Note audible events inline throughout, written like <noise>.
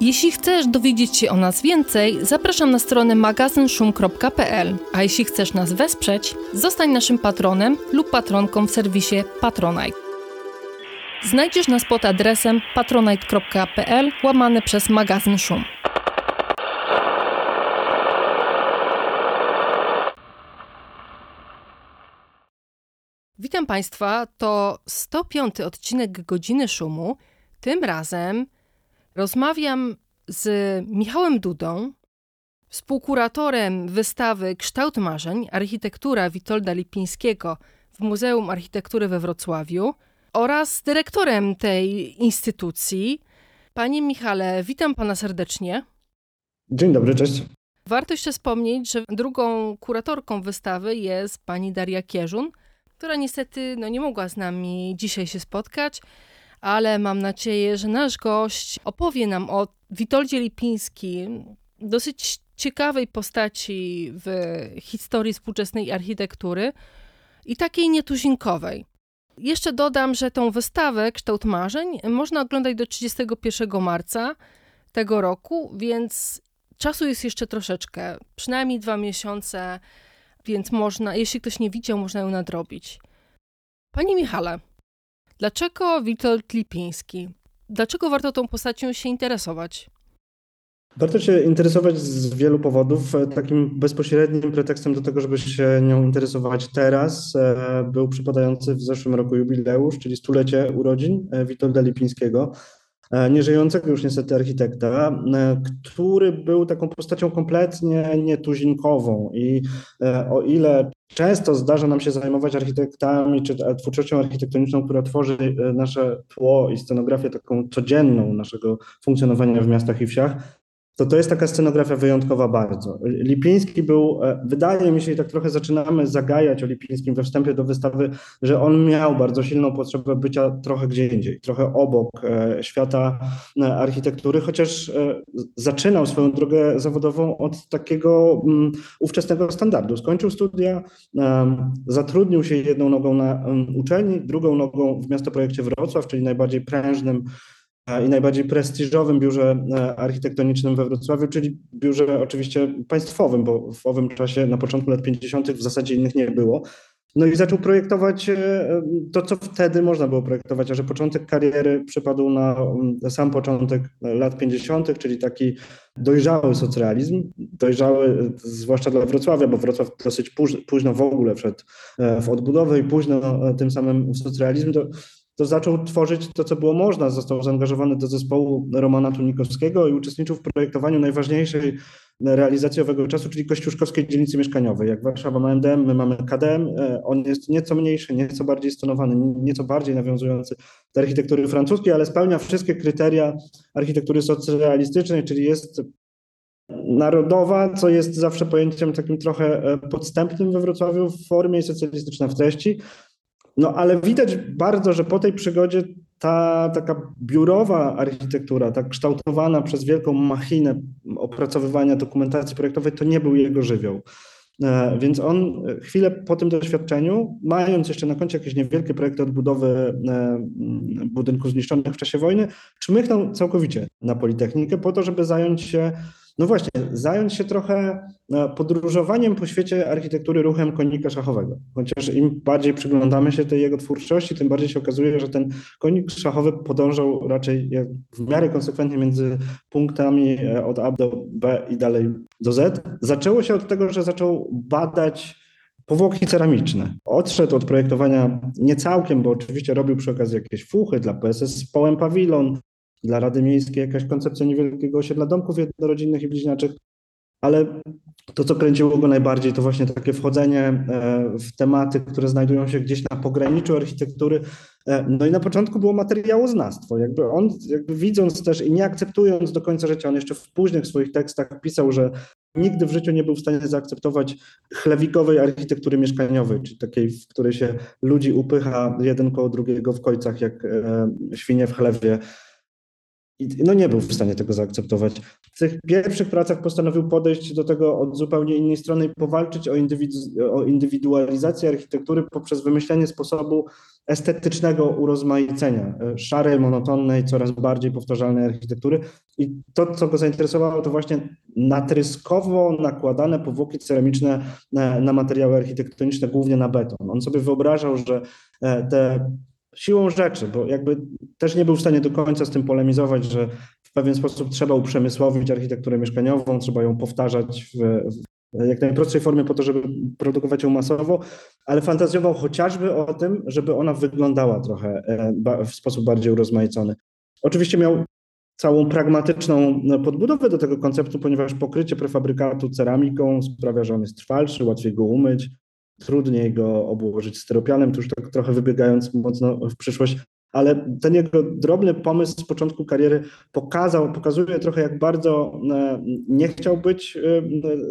Jeśli chcesz dowiedzieć się o nas więcej, zapraszam na stronę magazynszum.pl, a jeśli chcesz nas wesprzeć, zostań naszym patronem lub patronką w serwisie Patronite. Znajdziesz nas pod adresem patronite.pl łamane przez magazyn Szum. Witam Państwa, to 105 odcinek Godziny Szumu. Tym razem Rozmawiam z Michałem Dudą, współkuratorem wystawy Kształt Marzeń, architektura Witolda Lipińskiego w Muzeum Architektury we Wrocławiu oraz dyrektorem tej instytucji. Panie Michale, witam pana serdecznie. Dzień dobry, cześć. Warto jeszcze wspomnieć, że drugą kuratorką wystawy jest pani Daria Kierzun, która niestety no, nie mogła z nami dzisiaj się spotkać ale mam nadzieję, że nasz gość opowie nam o Witoldzie Lipińskim, dosyć ciekawej postaci w historii współczesnej architektury i takiej nietuzinkowej. Jeszcze dodam, że tą wystawę Kształt Marzeń można oglądać do 31 marca tego roku, więc czasu jest jeszcze troszeczkę, przynajmniej dwa miesiące, więc można, jeśli ktoś nie widział, można ją nadrobić. Panie Michale, Dlaczego Witold Lipiński? Dlaczego warto tą postacią się interesować? Warto się interesować z wielu powodów. Takim bezpośrednim pretekstem do tego, żeby się nią interesować teraz, e, był przypadający w zeszłym roku jubileusz, czyli stulecie urodzin e, Witolda Lipińskiego, nieżyjącego już niestety architekta, który był taką postacią kompletnie nietuzinkową. I o ile Często zdarza nam się zajmować architektami czy twórczością architektoniczną, która tworzy e, nasze tło i scenografię taką codzienną naszego funkcjonowania w miastach i wsiach to to jest taka scenografia wyjątkowa bardzo. Lipiński był, e, wydaje mi się, i tak trochę zaczynamy zagajać o Lipińskim we wstępie do wystawy, że on miał bardzo silną potrzebę bycia trochę gdzie indziej, trochę obok e, świata e, architektury, chociaż zaczynał swoją drogę zawodową od takiego um, ówczesnego standardu. Skończył studia, zatrudnił się jedną nogą na uczelni, drugą nogą w miasto projekcie Wrocław, czyli najbardziej prężnym i najbardziej prestiżowym biurze e, architektonicznym we Wrocławiu, czyli biurze oczywiście państwowym, bo w owym czasie na początku lat 50. w zasadzie innych nie było. No i zaczął projektować e, to, co wtedy można było projektować, a że początek kariery przypadł na sam początek lat 50., czyli taki dojrzały socrealizm, dojrzały zwłaszcza dla Wrocławia, bo Wrocław dosyć późno w ogóle wszedł e, w odbudowę i późno tym samym w socrealizm, to to zaczął tworzyć to, co było można. Został zaangażowany do zespołu Romana Tunikowskiego i uczestniczył w projektowaniu najważniejszej realizacji owego czasu, czyli kościuszkowskiej dzielnicy mieszkaniowej. Jak Warszawa ma MDM, my mamy KDM. E, on jest nieco mniejszy, nieco bardziej stonowany, nieco bardziej nawiązujący do architektury francuskiej, ale spełnia wszystkie kryteria architektury socrealistycznej, czyli jest narodowa, co jest zawsze pojęciem takim trochę e, podstępnym we Wrocławiu w formie socjalistyczna w treści. No ale widać bardzo, że po tej przygodzie ta taka biurowa architektura, tak kształtowana przez wielką machinę opracowywania dokumentacji projektowej, to nie był jego żywioł. E, więc on chwilę po tym doświadczeniu, mając jeszcze na koncie jakieś niewielkie projekty odbudowy e, budynków zniszczonych w czasie wojny, czmychnął całkowicie na Politechnikę po to, żeby zająć się no właśnie, zająć się trochę e, podróżowaniem po świecie architektury ruchem konika szachowego. Chociaż im bardziej przyglądamy się tej jego twórczości, tym bardziej się okazuje, że ten konik szachowy podążał raczej w miarę konsekwentnie między punktami e, od A do B i dalej do Z. Zaczęło się od tego, że zaczął badać powłoki ceramiczne. Odszedł od projektowania nie całkiem, bo oczywiście robił przy okazji jakieś fuchy dla PSS Połem Pawilon, dla Rady Miejskiej jakaś koncepcja niewielkiego osiedla domków jednorodzinnych i bliźniaczych, ale to, co kręciło go najbardziej, to właśnie takie wchodzenie e, w tematy, które znajdują się gdzieś na pograniczu architektury. E, no i na początku było materiałoznawstwo. Jakby on, jakby widząc też i nie akceptując do końca życia, on jeszcze w późnych swoich tekstach pisał, że nigdy w życiu nie był w stanie zaakceptować chlewikowej architektury mieszkaniowej, czyli takiej, w której się ludzi upycha jeden koło drugiego w końcach, jak e, świnie w chlewie. I no nie był w stanie tego zaakceptować. W tych pierwszych pracach postanowił podejść do tego od zupełnie innej strony i powalczyć o, indywidu- o indywidualizację architektury poprzez wymyślenie sposobu estetycznego urozmaicenia e, szarej, monotonnej, coraz bardziej powtarzalnej architektury. I to, co go zainteresowało, to właśnie natryskowo nakładane powłoki ceramiczne na, na materiały architektoniczne, głównie na beton. On sobie wyobrażał, że e, te siłą rzeczy, bo jakby też nie był w stanie do końca z tym polemizować, że w pewien sposób trzeba uprzemysłowić architekturę mieszkaniową, trzeba ją powtarzać w, jak najprostszej formie po to, żeby produkować ją masowo, ale fantazjował chociażby o tym, żeby ona wyglądała trochę e, w sposób bardziej urozmaicony. Oczywiście miał całą pragmatyczną podbudowę do tego konceptu, ponieważ pokrycie prefabrykatu ceramiką sprawia, że on jest trwalszy, łatwiej go umyć, trudniej go obłożyć styropianem, to już tak trochę wybiegając mocno w przyszłość, ale ten jego drobny pomysł z początku kariery pokazał, pokazuje trochę, jak bardzo e, nie chciał być e,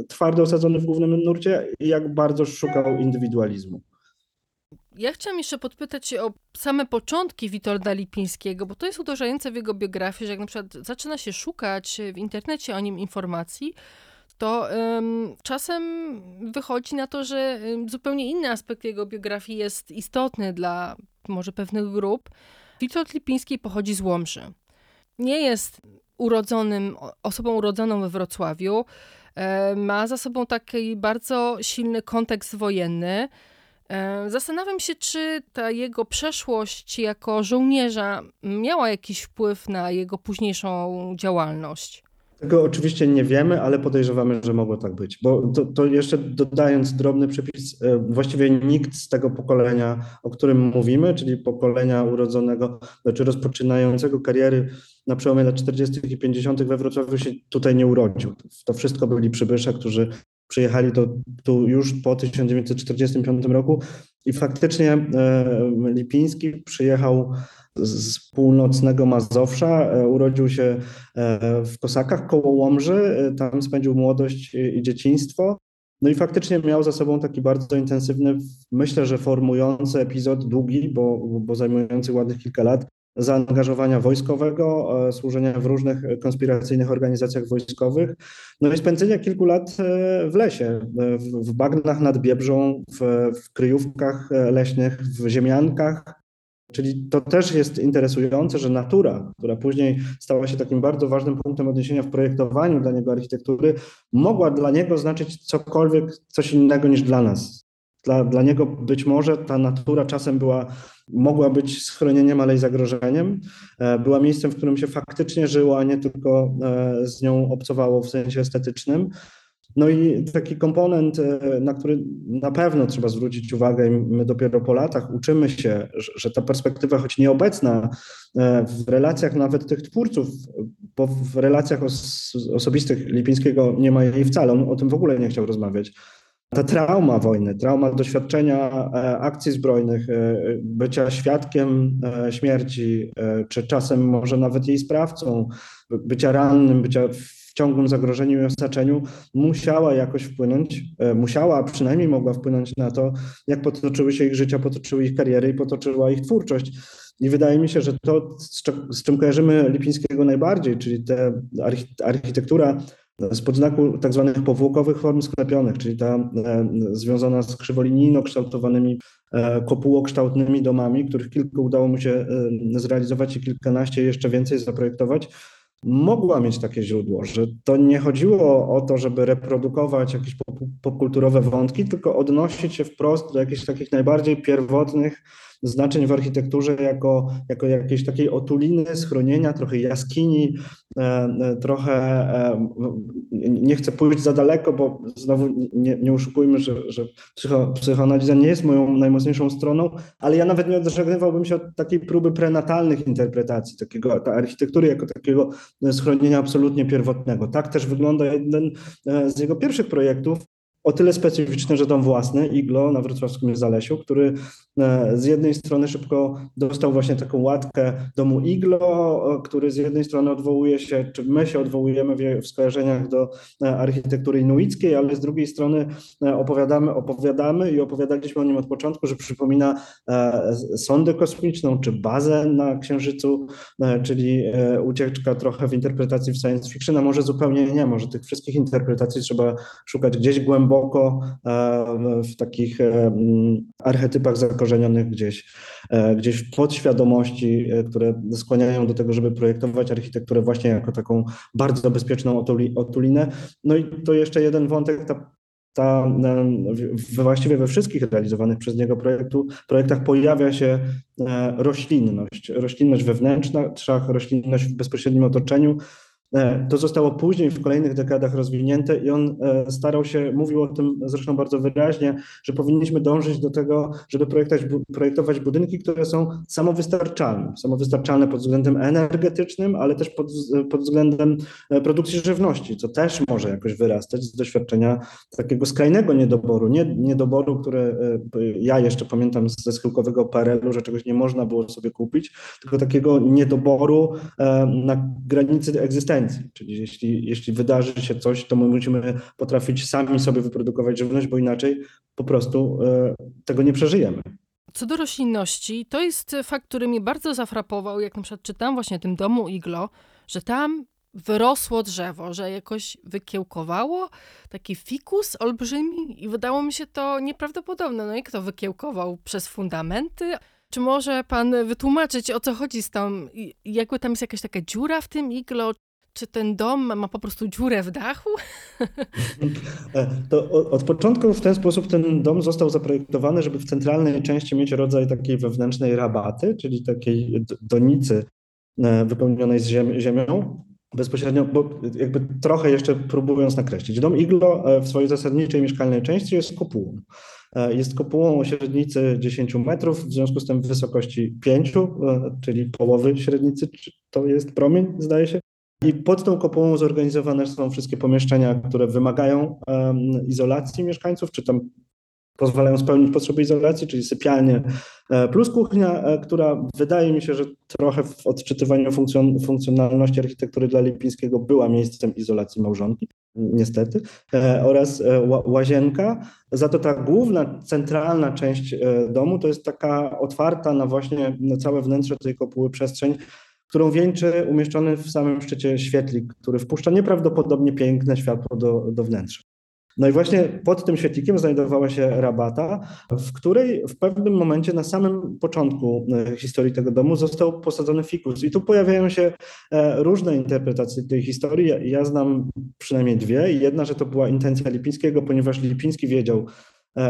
twardo osadzony w głównym nurcie i jak bardzo szukał indywidualizmu. Ja chciałam jeszcze podpytać o same początki Witolda Lipińskiego, bo to jest uderzające w jego biografię, że jak na przykład zaczyna się szukać w internecie o nim informacji, to um, czasem wychodzi na to, że zupełnie inny aspekt jego biografii jest istotny dla może pewnych grup. Witold Lipiński pochodzi z Łomży. Nie jest urodzonym, osobą urodzoną we Wrocławiu. E, ma za sobą taki bardzo silny kontekst wojenny. E, zastanawiam się, czy ta jego przeszłość jako żołnierza miała jakiś wpływ na jego późniejszą działalność. Tego oczywiście nie wiemy, ale podejrzewamy, że mogło tak być. Bo to, to, jeszcze dodając drobny przepis, e, właściwie nikt z tego pokolenia, o którym mówimy, czyli pokolenia urodzonego, znaczy rozpoczynającego kariery na przełomie lat 40. i 50. we Wrocławiu się tutaj nie urodził. To wszystko byli przybysze, którzy przyjechali do, tu już po 1945 roku i faktycznie e, Lipiński przyjechał z północnego Mazowsza. E, urodził się e, w Kosakach koło Łomży. E, tam spędził młodość i dzieciństwo. No i faktycznie miał za sobą taki bardzo intensywny, myślę, że formujący epizod, długi, bo, bo zajmujący ładnych kilka lat, zaangażowania wojskowego, służenia w różnych konspiracyjnych organizacjach wojskowych, no i spędzenia kilku lat w lesie, w bagnach nad Biebrzą, w, w kryjówkach leśnych, w ziemiankach, Czyli to też jest interesujące, że natura, która później stała się takim bardzo ważnym punktem odniesienia w projektowaniu dla niego architektury, mogła dla niego znaczyć cokolwiek, coś innego niż dla nas. Dla, dla niego być może ta natura czasem była, mogła być schronieniem, ale i zagrożeniem. E, była miejscem, w którym się faktycznie żyło, a nie tylko e, z nią obcowało w sensie estetycznym. No i taki komponent, e, na który na pewno trzeba zwrócić uwagę, i my dopiero po latach uczymy się, że ta perspektywa, choć nieobecna e, w relacjach nawet tych twórców, bo w relacjach os osobistych Lipińskiego nie ma jej wcale, on o tym w ogóle nie chciał rozmawiać. Ta trauma wojny, trauma doświadczenia e, akcji zbrojnych, bycia świadkiem śmierci, czy czasem może nawet jej sprawcą, bycia rannym, bycia ciągłym zagrożeniu i osaczeniu musiała jakoś wpłynąć, e, musiała, a przynajmniej mogła wpłynąć na to, jak potoczyły się ich życia, potoczyły ich kariery i potoczyła ich twórczość. I wydaje mi się, że to, z czym kojarzymy Lipińskiego najbardziej, czyli ta architektura spod znaku tak zwanych powłokowych form sklepionych, czyli ta e, związana z krzywolinijno kształtowanymi e, kopułokształtnymi domami, których kilku udało mu się zrealizować i kilkanaście jeszcze więcej zaprojektować, mogła mieć takie źródło, że to nie chodziło o to, żeby reprodukować jakieś popkulturowe wątki, tylko odnosić się wprost do jakichś takich najbardziej pierwotnych znaczeń w architekturze jako, jako jakiejś takiej otuliny, schronienia, trochę jaskini, e, e, trochę e, nie chcę pójść za daleko, bo znowu nie, nie że, że psycho, psychoanaliza nie jest moją najmocniejszą stroną, ale ja nawet nie odżegnywałbym się od takiej próby prenatalnych interpretacji, takiego, ta architektury jako takiego schronienia absolutnie pierwotnego. Tak też wygląda jeden z jego pierwszych projektów, o tyle specyficzny, że dom własny, Iglo na wrocławskim Zalesiu, który e, z jednej strony szybko dostał właśnie taką łatkę domu Iglo, który z jednej strony odwołuje się, czy my się odwołujemy w skojarzeniach do e, architektury inuickiej, ale z drugiej strony e, opowiadamy, opowiadamy i opowiadaliśmy o nim od początku, że przypomina sondę kosmiczną, czy bazę na Księżycu, czyli ucieczka trochę w interpretacji w science fiction, a może zupełnie nie, może tych wszystkich interpretacji trzeba szukać gdzieś głęboko e, w takich e, archetypach zakorzenionych gdzieś, e, gdzieś w podświadomości, które skłaniają do tego, żeby projektować architekturę właśnie jako taką bardzo bezpieczną otulinę. No i to jeszcze jeden wątek, ta ta, właściwie we wszystkich realizowanych przez niego projektu, projektach pojawia się roślinność. Roślinność wewnętrzna, roślinność w bezpośrednim otoczeniu, to zostało później w kolejnych dekadach rozwinięte i on e, starał się, mówił o tym zresztą bardzo wyraźnie, że powinniśmy dążyć do tego, żeby projektować, budynki, które są samowystarczalne. Samowystarczalne pod względem energetycznym, ale też pod, pod względem e, produkcji żywności, co też może jakoś wyrastać z doświadczenia takiego skrajnego niedoboru. Nie, niedoboru, który ja jeszcze pamiętam ze schyłkowego PRL-u, że czegoś nie można było sobie kupić, tylko takiego niedoboru na granicy egzystencji Czyli jeśli, jeśli wydarzy się coś, to my musimy potrafić sami sobie wyprodukować żywność, bo inaczej po prostu e, tego nie przeżyjemy. Co do roślinności, to jest fakt, który mnie bardzo zafrapował, jak na przykład czytam właśnie o tym domu Iglo, że tam wyrosło drzewo, że jakoś wykiełkowało, taki fikus olbrzymi i wydało mi się to nieprawdopodobne. No i kto wykiełkował przez fundamenty? Czy może pan wytłumaczyć, o co chodzi z tą, jakby tam jest jakaś taka dziura w tym iglo, czy ten dom ma po prostu dziurę w dachu? E, to od początku w ten sposób ten dom został zaprojektowany, żeby w centralnej części mieć rodzaj takiej wewnętrznej rabaty, czyli takiej donicy e, wypełnionej z ziemią, bezpośrednio, bo jakby trochę jeszcze próbując nakreślić. Dom Iglo e, w swojej zasadniczej mieszkalnej części jest kopułą. Jest kopułą o średnicy 10 metrów, w związku z tym w wysokości 5, czyli połowy średnicy, to jest promień, zdaje się. I pod tą kopułą zorganizowane są wszystkie pomieszczenia, które wymagają um, izolacji mieszkańców, czy tam pozwalają spełnić potrzeby izolacji, czyli sypialnie e, plus kuchnia, e, która wydaje mi się, że trochę w odczytywaniu funkcjon funkcjonalności architektury dla Lipińskiego była miejscem izolacji małżonki, niestety, e, oraz łazienka. Za to ta główna, centralna część domu to jest taka otwarta na właśnie całe wnętrze tej kopuły przestrzeń, którą wieńczy umieszczony w samym szczycie świetlik, który wpuszcza nieprawdopodobnie piękne światło do, do wnętrza. No i właśnie pod tym świetlikiem znajdowała się rabata, w której w pewnym momencie na samym początku e, historii tego domu został posadzony fikus. I tu pojawiają się e, różne interpretacje tej historii. Ja znam przynajmniej dwie. Jedna, że to była intencja Lipińskiego, ponieważ Lipiński wiedział,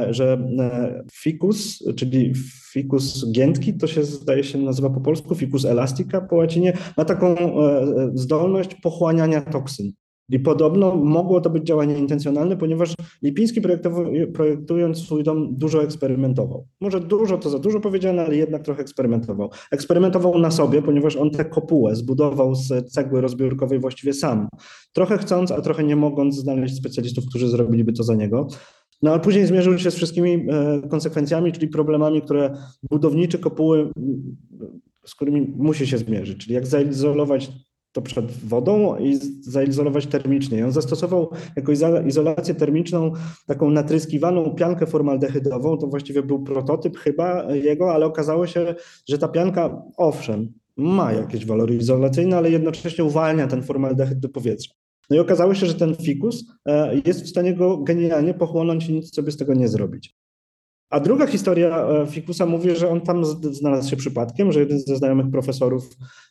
że e, fikus, czyli ficus giętki, to się zdaje się nazywa po polsku, ficus elastica po łacinie, ma taką e, zdolność pochłaniania toksyn. I podobno mogło to być działanie intencjonalne, ponieważ Lipiński projektując swój dom dużo eksperymentował. Może dużo to za dużo powiedziane, ale jednak trochę eksperymentował. Eksperymentował na sobie, ponieważ on tę kopułę zbudował z cegły rozbiórkowej właściwie sam. Trochę chcąc, a trochę nie mogąc znaleźć specjalistów, którzy zrobiliby to za niego. No ale później zmierzył się z wszystkimi e, konsekwencjami, czyli problemami, które budowniczy kopuły, z którymi musi się zmierzyć, czyli jak zaizolować to przed wodą i zaizolować termicznie. I on zastosował jako izolację termiczną taką natryskiwaną piankę formaldehydową, to właściwie był prototyp chyba jego, ale okazało się, że ta pianka, owszem, ma jakieś walory izolacyjne, ale jednocześnie uwalnia ten formaldehyd do powietrza. No i okazało się, że ten fikus e, jest w stanie go genialnie pochłonąć i nic sobie z tego nie zrobić. A druga historia e, Fikusa mówi, że on tam znalazł się przypadkiem, że jeden ze znajomych profesorów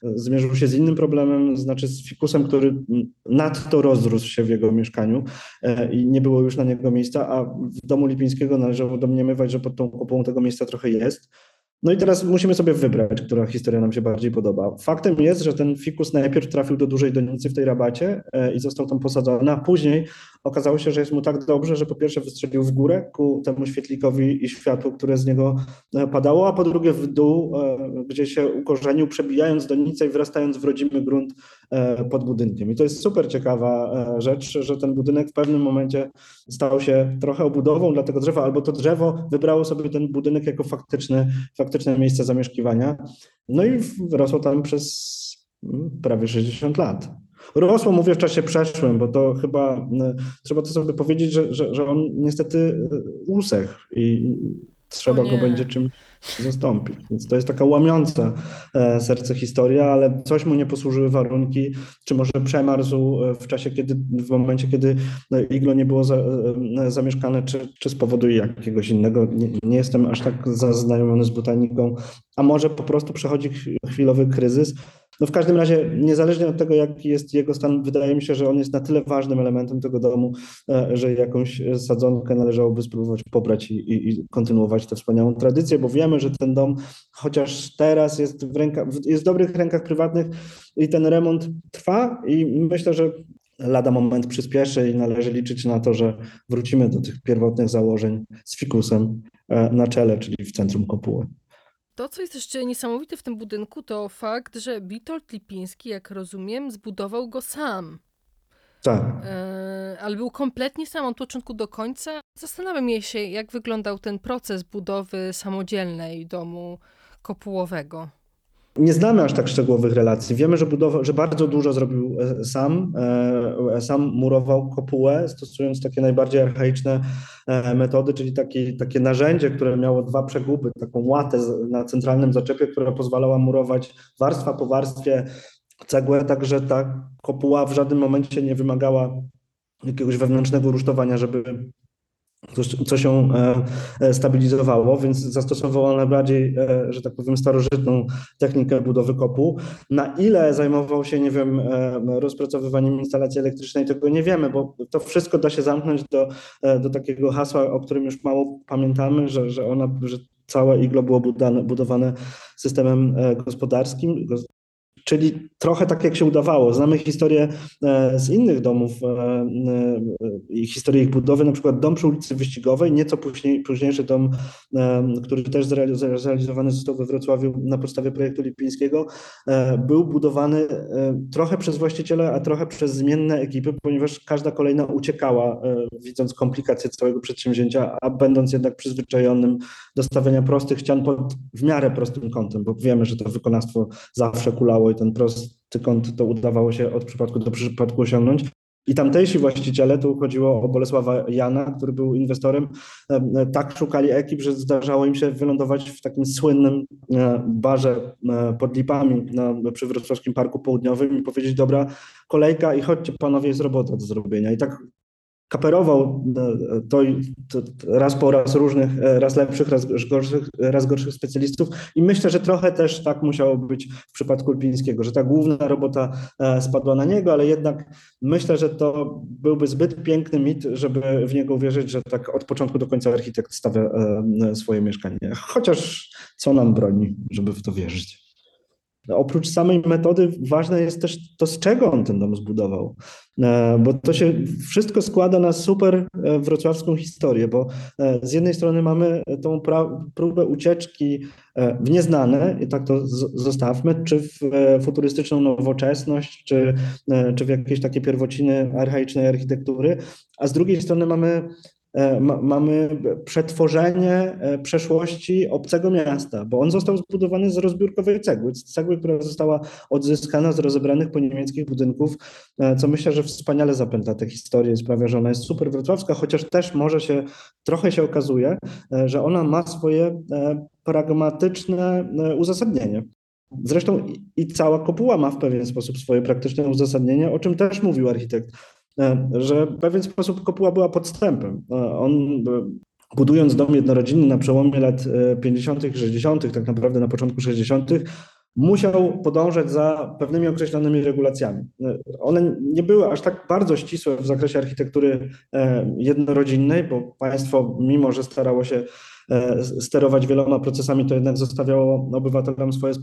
e, zmierzył się z innym problemem, znaczy z Fikusem, który nadto rozrósł się w jego mieszkaniu i nie było już na niego miejsca, a w domu Lipińskiego należało domniemywać, że pod tą kopą tego miejsca trochę jest. No i teraz musimy sobie wybrać, która historia nam się bardziej podoba. Faktem jest, że ten fikus najpierw trafił do dużej donicy w tej rabacie e, i został tam posadzony, a później okazało się, że jest mu tak dobrze, że po pierwsze wystrzelił w górę ku temu świetlikowi i światłu, które z niego padało, a po drugie w dół, gdzie się ukorzenił, przebijając donicę i wrastając w rodzimy grunt pod budynkiem. I to jest super ciekawa rzecz, że ten budynek w pewnym momencie stał się trochę obudową dla tego drzewa, albo to drzewo wybrało sobie ten budynek jako faktyczne miejsce zamieszkiwania. No i rosło tam przez mm, prawie 60 lat. Rosło, mówię, w czasie przeszłym, bo to chyba trzeba to sobie powiedzieć, że, że, że on niestety usechł i trzeba go będzie czymś zastąpić. Więc to jest taka łamiąca e, serce historia, ale coś mu nie posłużyły warunki, czy może przemarzł e, w czasie, kiedy, w momencie, kiedy e, iglo nie było za, zamieszkane, czy, czy z powodu jakiegoś innego. Nie, nie jestem aż tak zaznajomiony z botaniką, a może po prostu przechodzi chwilowy kryzys. No w każdym razie, niezależnie od tego, jaki jest jego stan, wydaje mi się, że on jest na tyle ważnym elementem tego domu, że jakąś sadzonkę należałoby spróbować pobrać i, i, i kontynuować tę wspaniałą tradycję, bo wiemy, że ten dom, chociaż teraz jest w, rękach, jest w dobrych rękach prywatnych i ten remont trwa i myślę, że lada moment przyspieszy i należy liczyć na to, że wrócimy do tych pierwotnych założeń z fikusem e, na czele, czyli w centrum kopuły. To, co jest jeszcze niesamowite w tym budynku, to fakt, że Witold Lipiński, jak rozumiem, zbudował go sam. Tak. E, ale był kompletnie sam od początku do końca. Zastanawiam się, jak wyglądał ten proces budowy samodzielnej domu kopułowego. Nie znamy aż tak szczegółowych relacji. Wiemy, że, budowa, że bardzo dużo zrobił e, sam. E, sam murował kopułę, stosując takie najbardziej archaiczne metody, czyli taki, takie narzędzie, które miało dwa przeguby, taką łatę na centralnym zaczepie, która pozwalała murować warstwa po warstwie cegłę, także ta kopuła w żadnym momencie nie wymagała jakiegoś wewnętrznego rusztowania, żeby coś się e, e, stabilizowało, więc zastosowała najbardziej, e, że tak powiem, starożytną technikę budowy kopu. Na ile zajmował się, nie wiem, rozpracowywaniem instalacji elektrycznej, tego nie wiemy, bo to wszystko da się zamknąć do, do takiego hasła, o którym już mało pamiętamy, że, że ona, że całe iglo było budowane systemem gospodarskim, Czyli trochę tak, jak się udawało. Znamy historię e, z innych domów e, e, i historię ich budowy, na przykład dom przy ulicy Wyścigowej, nieco później, późniejszy dom, który też zrealizowany został we Wrocławiu na podstawie projektu Lipińskiego, był budowany trochę przez właściciela, a trochę przez zmienne ekipy, ponieważ każda kolejna uciekała, widząc komplikacje całego przedsięwzięcia, a będąc jednak przyzwyczajonym do stawiania prostych ścian pod w miarę prostym kątem, bo wiemy, że to wykonawstwo zawsze kulało ten prosty kąt to udawało się od przypadku do przypadku osiągnąć. I tamtejsi właściciele, tu chodziło o Bolesława Jana, który był inwestorem, tak szukali ekip, że zdarzało im się wylądować w takim słynnym e, barze e, pod Lipami na, przy Wrocławskim Parku Południowym i powiedzieć, dobra, kolejka i chodźcie panowie, jest robota do zrobienia. I tak kaperował e, to, to, raz po raz różnych, e, raz lepszych, raz gorszych, raz gorszych specjalistów i myślę, że trochę też tak musiało być w przypadku Lipińskiego, że ta główna robota e, spadła na niego, ale jednak myślę, że to byłby zbyt piękny mit, żeby w niego uwierzyć, że tak od początku do końca architekt stawia swoje mieszkanie. Chociaż co nam broni, żeby w to wierzyć. Oprócz samej metody ważne jest też to, z czego on ten dom zbudował, e, bo to się wszystko składa na super e, wrocławską historię, bo e, z jednej strony mamy tą próbę ucieczki w nieznane, i tak to zostawmy, czy w futurystyczną nowoczesność, czy, czy w jakieś takie pierwociny archaicznej architektury, a z drugiej strony mamy mamy przetworzenie e, przeszłości obcego miasta, bo on został zbudowany z rozbiórkowej cegły, z cegły, która została odzyskana z rozebranych po niemieckich budynków, e, co myślę, że wspaniale zapętla tę historię i sprawia, że ona jest super wrocławska, chociaż też może się, trochę się okazuje, że ona ma swoje pragmatyczne uzasadnienie. Zresztą i cała kopuła ma w pewien sposób swoje praktyczne uzasadnienie, o czym też mówił architekt E, że w pewien sposób kopuła była podstępem. E, on e, budując dom jednorodzinny na przełomie lat 50. i 60., tak naprawdę na początku 60., musiał podążać za pewnymi określonymi regulacjami. One nie były aż tak bardzo ścisłe w zakresie architektury jednorodzinnej, bo państwo, mimo że starało się sterować wieloma procesami, to jednak zostawiało obywatelom swoje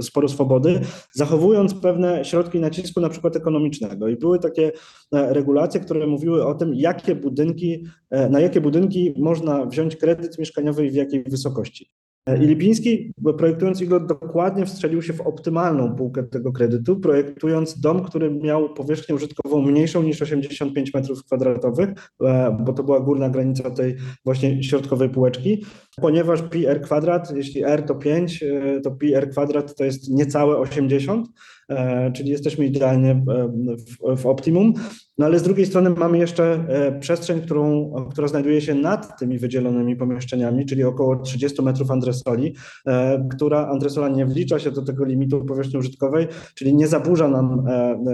sporo swobody, zachowując pewne środki nacisku, na przykład ekonomicznego. I były takie regulacje, które mówiły o tym, jakie budynki, na jakie budynki można wziąć kredyt mieszkaniowy i w jakiej wysokości. I Lipiński, projektując jego dokładnie wstrzelił się w optymalną półkę tego kredytu, projektując dom, który miał powierzchnię użytkową mniejszą niż 85 metrów kwadratowych, e, bo to była górna granica tej właśnie środkowej półeczki, ponieważ pi r kwadrat, jeśli r to 5, e, to pi r kwadrat to jest niecałe 80, E, czyli jesteśmy idealnie e, w, w optimum. No ale z drugiej strony mamy jeszcze e, przestrzeń, którą, która znajduje się nad tymi wydzielonymi pomieszczeniami, czyli około 30 metrów andresoli, która andresola nie wlicza się do tego limitu powierzchni użytkowej, czyli nie zaburza nam,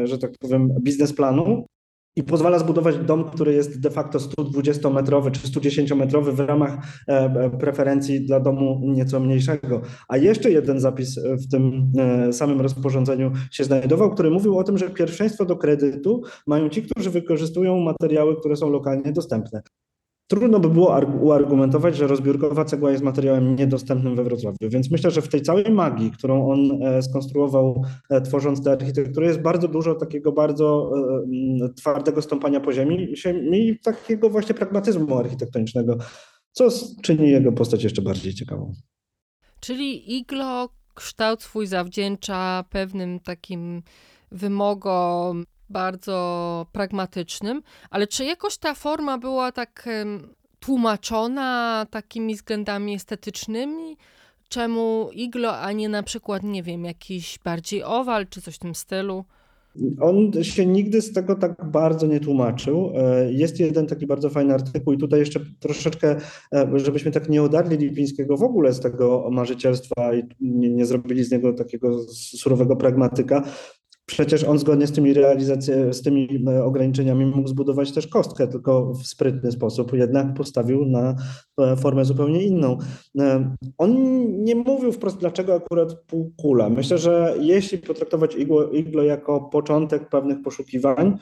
że tak powiem, biznesplanu, i pozwala zbudować dom, który jest de facto 120-metrowy czy 110-metrowy w ramach e, e, preferencji dla domu nieco mniejszego. A jeszcze jeden zapis w tym e, samym rozporządzeniu się znajdował, który mówił o tym, że pierwszeństwo do kredytu mają ci, którzy wykorzystują materiały, które są lokalnie dostępne. Trudno by było uargumentować, że rozbiórkowa cegła jest materiałem niedostępnym we Wrocławiu, więc myślę, że w tej całej magii, którą on e, skonstruował e, tworząc tę architekturę, jest bardzo dużo takiego bardzo e, twardego stąpania po ziemi i takiego właśnie pragmatyzmu architektonicznego, co czyni jego postać jeszcze bardziej ciekawą. Czyli iglo kształt swój zawdzięcza pewnym takim wymogom bardzo pragmatycznym, ale czy jakoś ta forma była tak tłumaczona takimi względami estetycznymi? Czemu iglo, a nie na przykład, nie wiem, jakiś bardziej owal czy coś w tym stylu? On się nigdy z tego tak bardzo nie tłumaczył. E, jest jeden taki bardzo fajny artykuł i tutaj jeszcze troszeczkę, e, żebyśmy tak nie odarli Lipińskiego w ogóle z tego marzycielstwa i nie, nie zrobili z niego takiego surowego pragmatyka, Przecież on zgodnie z tymi realizacjami, z tymi e, ograniczeniami mógł zbudować też kostkę, tylko w sprytny sposób, jednak postawił na e, formę zupełnie inną. E, on nie mówił wprost, dlaczego akurat półkula. Myślę, że jeśli potraktować iglo, iglo jako początek pewnych poszukiwań,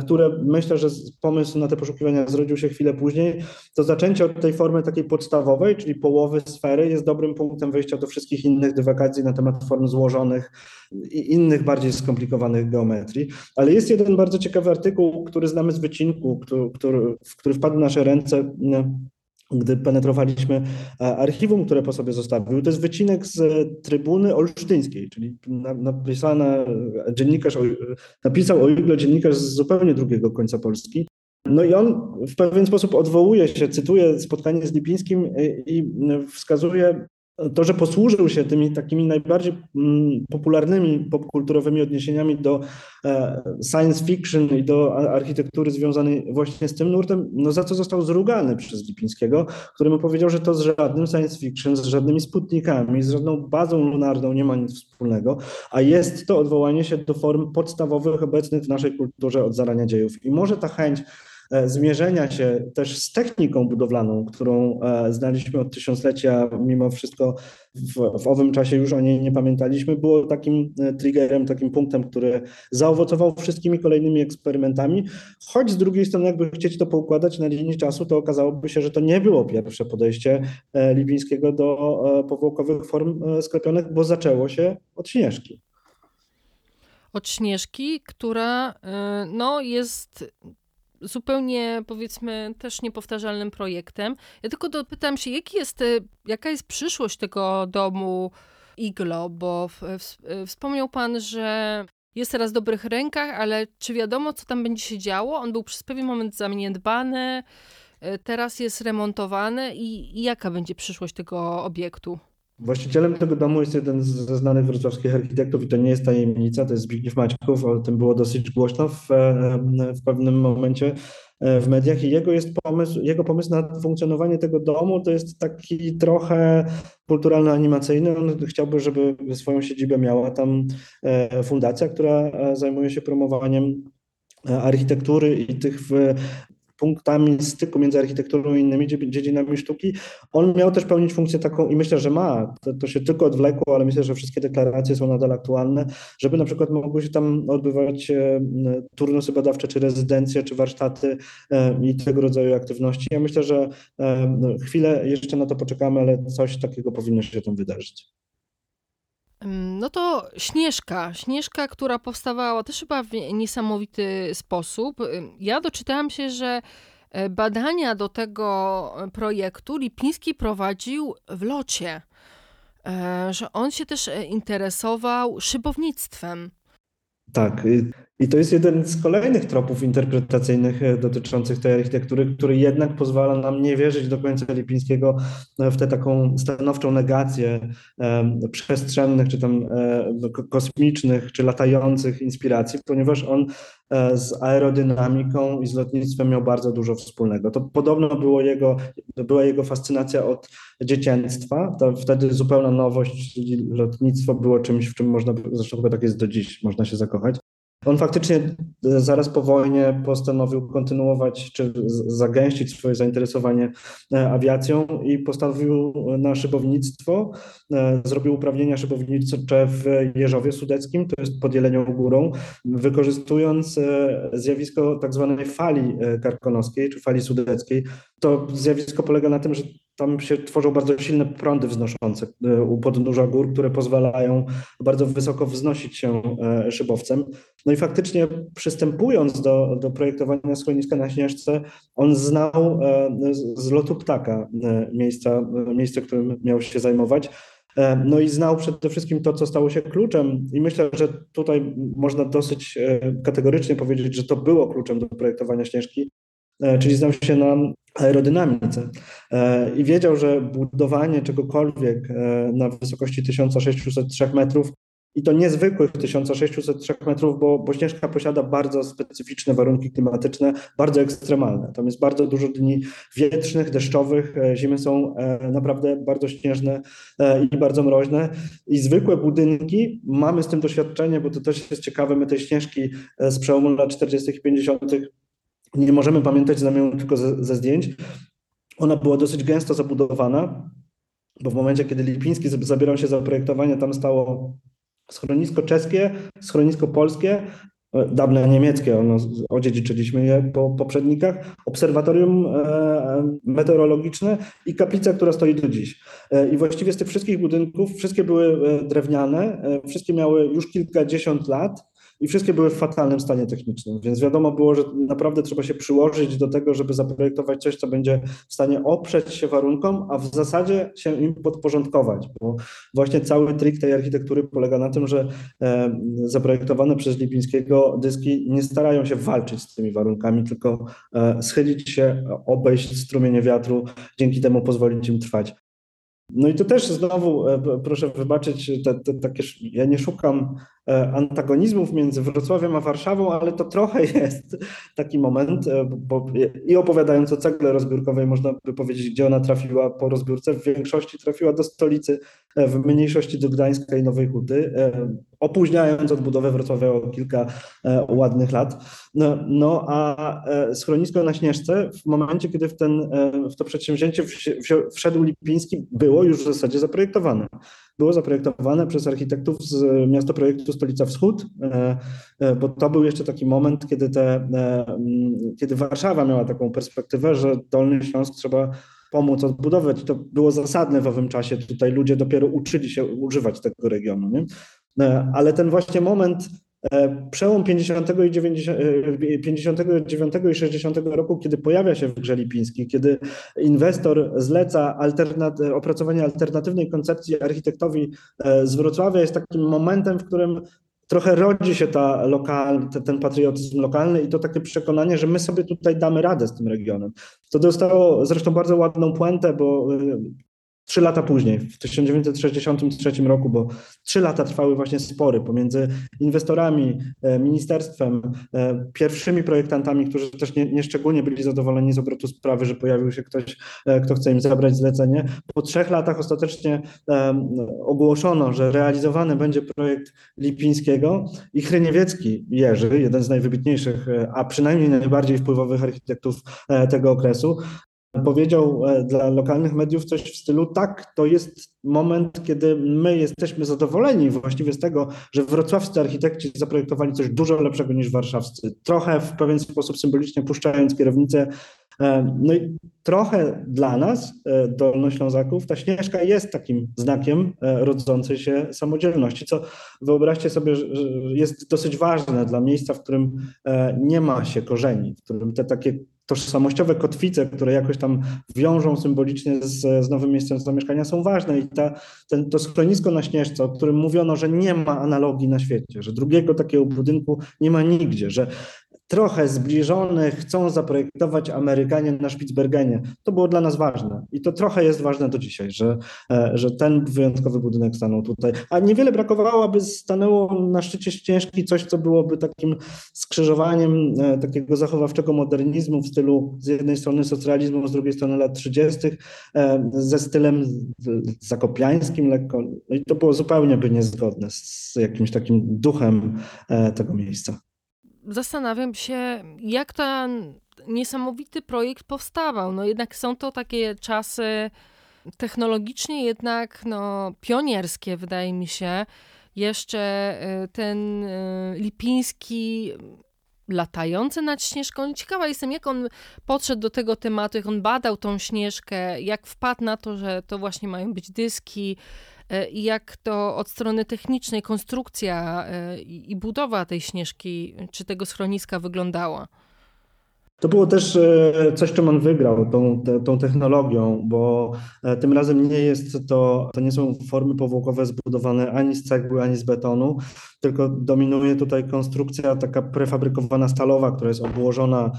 które myślę, że pomysł na te poszukiwania zrodził się chwilę później, to zaczęcie od tej formy takiej podstawowej, czyli połowy sfery, jest dobrym punktem wyjścia do wszystkich innych dywagacji na temat form złożonych i innych bardziej skomplikowanych geometrii. Ale jest jeden bardzo ciekawy artykuł, który znamy z wycinku, który, który, który wpadł w nasze ręce gdy penetrowaliśmy archiwum, które po sobie zostawił. To jest wycinek z trybuny olsztyńskiej, czyli napisana, dziennikarz, napisał o Jugle dziennikarz z zupełnie drugiego końca Polski. No i on w pewien sposób odwołuje się, cytuje spotkanie z Lipińskim i wskazuje to, że posłużył się tymi takimi najbardziej mm, popularnymi popkulturowymi odniesieniami do e, science fiction i do architektury związanej właśnie z tym nurtem, no za co został zrugany przez Lipińskiego, który mu powiedział, że to z żadnym science fiction, z żadnymi sputnikami, z żadną bazą lunarną nie ma nic wspólnego, a jest to odwołanie się do form podstawowych obecnych w naszej kulturze od zarania dziejów. I może ta chęć zmierzenia się też z techniką budowlaną, którą e, znaliśmy od tysiąclecia, mimo wszystko w, w owym czasie już o niej nie pamiętaliśmy, było takim e, triggerem, takim punktem, który zaowocował wszystkimi kolejnymi eksperymentami, choć z drugiej strony jakby chcieć to poukładać na linii czasu, to okazałoby się, że to nie było pierwsze podejście Lipińskiego do powłokowych form sklepionych, bo zaczęło się od Śnieżki. Od Śnieżki, która no, jest zupełnie powiedzmy też niepowtarzalnym projektem. Ja tylko dopytam się, jaki jest, jaka jest przyszłość tego domu Iglo, bo w, w, wspomniał pan, że jest teraz w dobrych rękach, ale czy wiadomo, co tam będzie się działo? On był przez pewien moment zaniedbany, e, teraz jest remontowany i, i jaka będzie przyszłość tego obiektu? Właścicielem tego domu jest jeden ze znanych wrocławskich architektów i to nie jest tajemnica, to jest Zbigniew Maćków, o tym było dosyć głośno w, w pewnym momencie e, w mediach i jego jest pomysł, jego pomysł na funkcjonowanie tego domu to jest taki trochę kulturalno-animacyjny. On chciałby, żeby swoją siedzibę miała tam e, fundacja, która e, zajmuje się promowaniem architektury i tych punktami styku między architekturą i innymi dziedzinami sztuki. On miał też pełnić funkcję taką i myślę, że ma, to, to się tylko odwlekło, ale myślę, że wszystkie deklaracje są nadal aktualne, żeby na przykład mogły się tam odbywać turnusy badawcze, czy rezydencje, czy warsztaty i tego rodzaju aktywności. Ja myślę, że no, chwilę jeszcze na to poczekamy, ale coś takiego powinno się tam wydarzyć. No to Śnieżka. Śnieżka, która powstawała też chyba w niesamowity sposób. Ja doczytałam się, że e, badania do tego projektu Lipiński prowadził w locie. E, że on się też e, interesował szybownictwem. Tak. I to jest jeden z kolejnych tropów interpretacyjnych e, dotyczących tej architektury, który jednak pozwala nam nie wierzyć do końca Lipińskiego w tę taką stanowczą negację przestrzennych, czy tam e, kosmicznych, czy latających inspiracji, ponieważ on e, z aerodynamiką i z lotnictwem miał bardzo dużo wspólnego. To podobno było jego, była jego fascynacja od dzieciństwa. To wtedy zupełna nowość, czyli lotnictwo było czymś, w czym można, zresztą chyba tak jest do dziś, można się zakochać. On faktycznie e, zaraz po wojnie postanowił kontynuować czy zagęścić swoje zainteresowanie e, awiacją i postanowił na szybownictwo. E, zrobił uprawnienia szybownicze w Jeżowie Sudeckim, to jest pod Jelenią Górą, wykorzystując zjawisko tak zwanej fali karkonoskiej czy fali sudeckiej. To zjawisko polega na tym, że tam się tworzą bardzo silne prądy wznoszące e, u podnóża gór, które pozwalają bardzo wysoko wznosić się e, szybowcem. No i faktycznie przystępując do, do projektowania schroniska na Śnieżce, on znał e, z lotu ptaka miejsca, miejsce, którym miał się zajmować. No i znał przede wszystkim to, co stało się kluczem, i myślę, że tutaj można dosyć kategorycznie powiedzieć, że to było kluczem do projektowania Śnieżki, czyli znał się na aerodynamice e, i wiedział, że budowanie czegokolwiek e, na wysokości 1603 metrów i to niezwykłych 1603 metrów, bo, bo Śnieżka posiada bardzo specyficzne warunki klimatyczne, bardzo ekstremalne. Tam jest bardzo dużo dni wietrznych, deszczowych, e, zimy są naprawdę bardzo śnieżne i bardzo mroźne. I zwykłe budynki, mamy z tym doświadczenie, bo to też jest ciekawe, my te Śnieżki z przełomu lat 40. i 50 nie możemy pamiętać, znamy ją tylko ze, ze zdjęć. Ona była dosyć gęsto zabudowana, bo w momencie, kiedy Lipiński zabierał się za projektowanie, tam stało schronisko czeskie, schronisko polskie, e, dawne niemieckie, ono, odziedziczyliśmy je po poprzednikach, obserwatorium e, meteorologiczne i kaplica, która stoi do dziś. E, I właściwie z tych wszystkich budynków, wszystkie były drewniane, wszystkie miały już kilkadziesiąt lat, i wszystkie były w fatalnym stanie technicznym, więc wiadomo było, że naprawdę trzeba się przyłożyć do tego, żeby zaprojektować coś, co będzie w stanie oprzeć się warunkom, a w zasadzie się im podporządkować, bo właśnie cały trik tej architektury polega na tym, że e, zaprojektowane przez Lipińskiego dyski nie starają się walczyć z tymi warunkami, tylko e, schylić się, obejść strumienie wiatru, dzięki temu pozwolić im trwać. No i to też znowu, e, proszę wybaczyć, te, te, takie, ja nie szukam e, antagonizmów między Wrocławiem a Warszawą, ale to trochę <laughs> jest taki moment, e, bo i opowiadając o cegle rozbiórkowej, można by powiedzieć, gdzie ona trafiła po rozbiórce, w większości trafiła do stolicy, w mniejszości do Gdańska i Nowej Huty, opóźniając odbudowę Wrocławia o kilka ładnych lat. No, no a schronisko na Śnieżce, w momencie, kiedy w, ten, w to przedsięwzięcie wszedł Lipiński, było już w zasadzie zaprojektowane. Było zaprojektowane przez architektów z miasta projektu Stolica Wschód, e, e, bo to był jeszcze taki moment, kiedy, te, e, kiedy Warszawa miała taką perspektywę, że Dolny Śląsk trzeba pomóc odbudować. To było zasadne w owym czasie. Tutaj ludzie dopiero uczyli się używać tego regionu. Nie? Ale ten właśnie moment E, przełom 50 i 90, 59 e, i 60 roku, kiedy pojawia się w grze Lipiński, kiedy inwestor zleca opracowanie alternatywnej koncepcji architektowi e, z Wrocławia, jest takim momentem, w którym trochę rodzi się ta lokal, ten patriotyzm lokalny i to takie przekonanie, że my sobie tutaj damy radę z tym regionem. To dostało zresztą bardzo ładną puentę, bo trzy lata później, w 1963 roku, bo trzy lata trwały właśnie spory pomiędzy inwestorami, e, ministerstwem, e, pierwszymi projektantami, którzy też nie, nie szczególnie byli zadowoleni z obrotu sprawy, że pojawił się ktoś, e, kto chce im zabrać zlecenie. Po trzech latach ostatecznie ogłoszono, że realizowany będzie projekt Lipińskiego i Hryniewiecki Jerzy, jeden z najwybitniejszych, a przynajmniej najbardziej wpływowych architektów tego okresu, powiedział e, dla lokalnych mediów coś w stylu: tak, to jest moment, kiedy my jesteśmy zadowoleni właściwie z tego, że wrocławscy architekci zaprojektowali coś dużo lepszego niż warszawscy. Trochę w pewien sposób symbolicznie puszczając kierownicę. E, no i trochę dla nas, e, Dolnoślązaków, ta Śnieżka jest takim znakiem rodzącej się samodzielności, co wyobraźcie sobie, jest dosyć ważne dla miejsca, w którym nie ma się korzeni, w którym te takie tożsamościowe kotwice, które jakoś tam wiążą symbolicznie z, z nowym miejscem zamieszkania są ważne. I ta, ten, to schronisko na Śnieżce, o którym mówiono, że nie ma analogii na świecie, że drugiego takiego budynku nie ma nigdzie, że trochę zbliżony chcą zaprojektować Amerykanie na Spitsbergenie. To było dla nas ważne i to trochę jest ważne do dzisiaj, że, e, że ten wyjątkowy budynek stanął tutaj. A niewiele brakowało, aby stanęło na szczycie ścieżki coś, co byłoby takim skrzyżowaniem e, takiego zachowawczego modernizmu w stylu z jednej strony socjalizmu, z drugiej strony lat 30., e, ze stylem zakopiańskim lekko. No i to było zupełnie by niezgodne z jakimś takim duchem tego miejsca zastanawiam się, jak ten niesamowity projekt powstawał. No jednak są to takie czasy technologicznie jednak no, pionierskie, wydaje mi się. Jeszcze y, ten y, Lipiński latający nad Śnieżką. Ciekawa jestem, jak on podszedł do tego tematu, jak on badał tą Śnieżkę, jak wpadł na to, że to właśnie mają być dyski, jak to od strony technicznej konstrukcja e, i budowa tej śnieżki czy tego schroniska wyglądała? To było też e, coś, czym on wygrał, tą, tą technologią, bo tym razem nie jest to, to nie są formy powłokowe zbudowane ani z cegły, ani z betonu, tylko dominuje tutaj konstrukcja taka prefabrykowana stalowa, która jest obłożona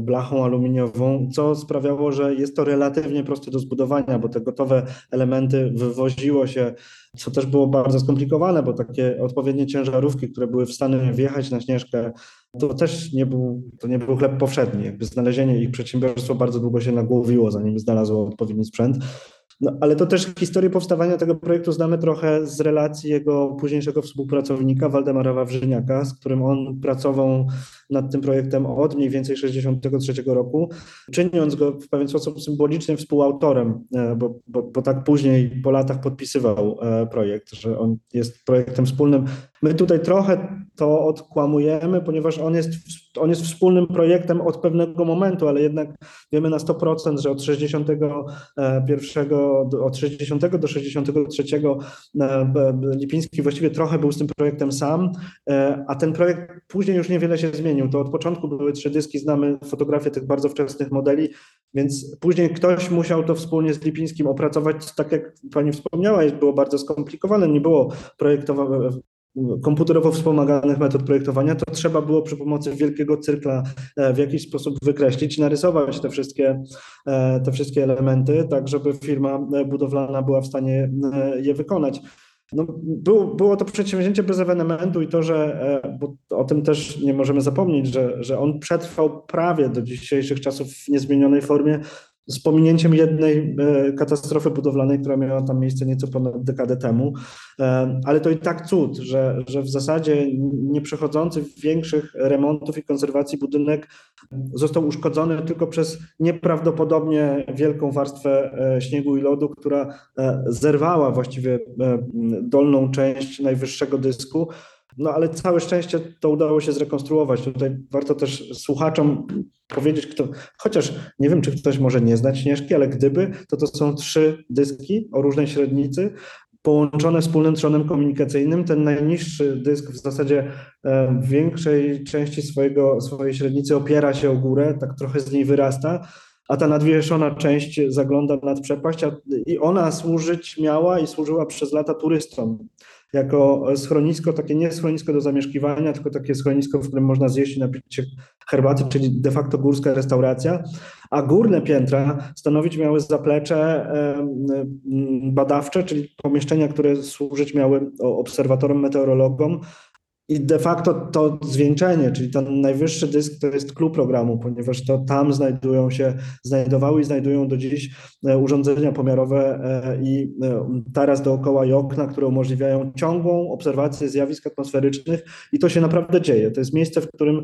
blachą aluminiową, co sprawiało, że jest to relatywnie proste do zbudowania, bo te gotowe elementy wywoziło się, co też było bardzo skomplikowane, bo takie odpowiednie ciężarówki, które były w stanie wjechać na Śnieżkę, to też nie był, to nie był chleb powszedni. Jakby znalezienie ich przedsiębiorstwo bardzo długo się nagłowiło, zanim znalazło odpowiedni sprzęt. No, ale to też historię powstawania tego projektu znamy trochę z relacji jego późniejszego współpracownika Waldemara Wawrzyniaka, z którym on pracował nad tym projektem od mniej więcej 1963 roku, czyniąc go w pewien sposób symbolicznym współautorem, e, bo, bo, bo tak później po latach podpisywał e, projekt, że on jest projektem wspólnym. My tutaj trochę to odkłamujemy, ponieważ on jest, on jest wspólnym projektem od pewnego momentu, ale jednak wiemy na 100%, że od 61 do, od 60 do 63 e, Lipiński właściwie trochę był z tym projektem sam, a ten projekt później już niewiele się zmienił. To od początku były trzy dyski, znamy fotografię tych bardzo wczesnych modeli, więc później ktoś musiał to wspólnie z Lipińskim opracować, tak jak pani wspomniała, było bardzo skomplikowane, nie było projektowane, komputerowo wspomaganych metod projektowania, to trzeba było przy pomocy wielkiego cyrkla e, w jakiś sposób wykreślić, narysować te wszystkie, e, te wszystkie elementy, tak żeby firma budowlana była w stanie e, je wykonać. No, było, to przedsięwzięcie bez ewenementu i to, że e, bo o tym też nie możemy zapomnieć, że, że on przetrwał prawie do dzisiejszych czasów w niezmienionej formie, z pominięciem jednej e, katastrofy budowlanej, która miała tam miejsce nieco ponad dekadę temu, e, ale to i tak cud, że, że w zasadzie nie przechodzący większych remontów i konserwacji budynek został uszkodzony tylko przez nieprawdopodobnie wielką warstwę e, śniegu i lodu, która zerwała właściwie dolną część najwyższego dysku. No ale całe szczęście to udało się zrekonstruować. Tutaj warto też słuchaczom powiedzieć, kto, chociaż nie wiem, czy ktoś może nie znać Śnieżki, ale gdyby, to to są trzy dyski o różnej średnicy, połączone wspólnym trzonem komunikacyjnym. Ten najniższy dysk w zasadzie e, w większej części swojego, swojej średnicy opiera się o górę, tak trochę z niej wyrasta, a ta nadwieszona część zagląda nad przepaść, i ona służyć miała i służyła przez lata turystom. Jako schronisko, takie nie schronisko do zamieszkiwania, tylko takie schronisko, w którym można zjeść i napić się herbaty, czyli de facto górska restauracja, a górne piętra stanowić miały zaplecze badawcze, czyli pomieszczenia, które służyć miały obserwatorom, meteorologom, i de facto to zwieńczenie, czyli ten najwyższy dysk, to jest klub programu, ponieważ to tam znajdują się, znajdowały i znajdują do dziś e, urządzenia pomiarowe e, i e, taras dookoła i okna, które umożliwiają ciągłą obserwację zjawisk atmosferycznych i to się naprawdę dzieje. To jest miejsce, w którym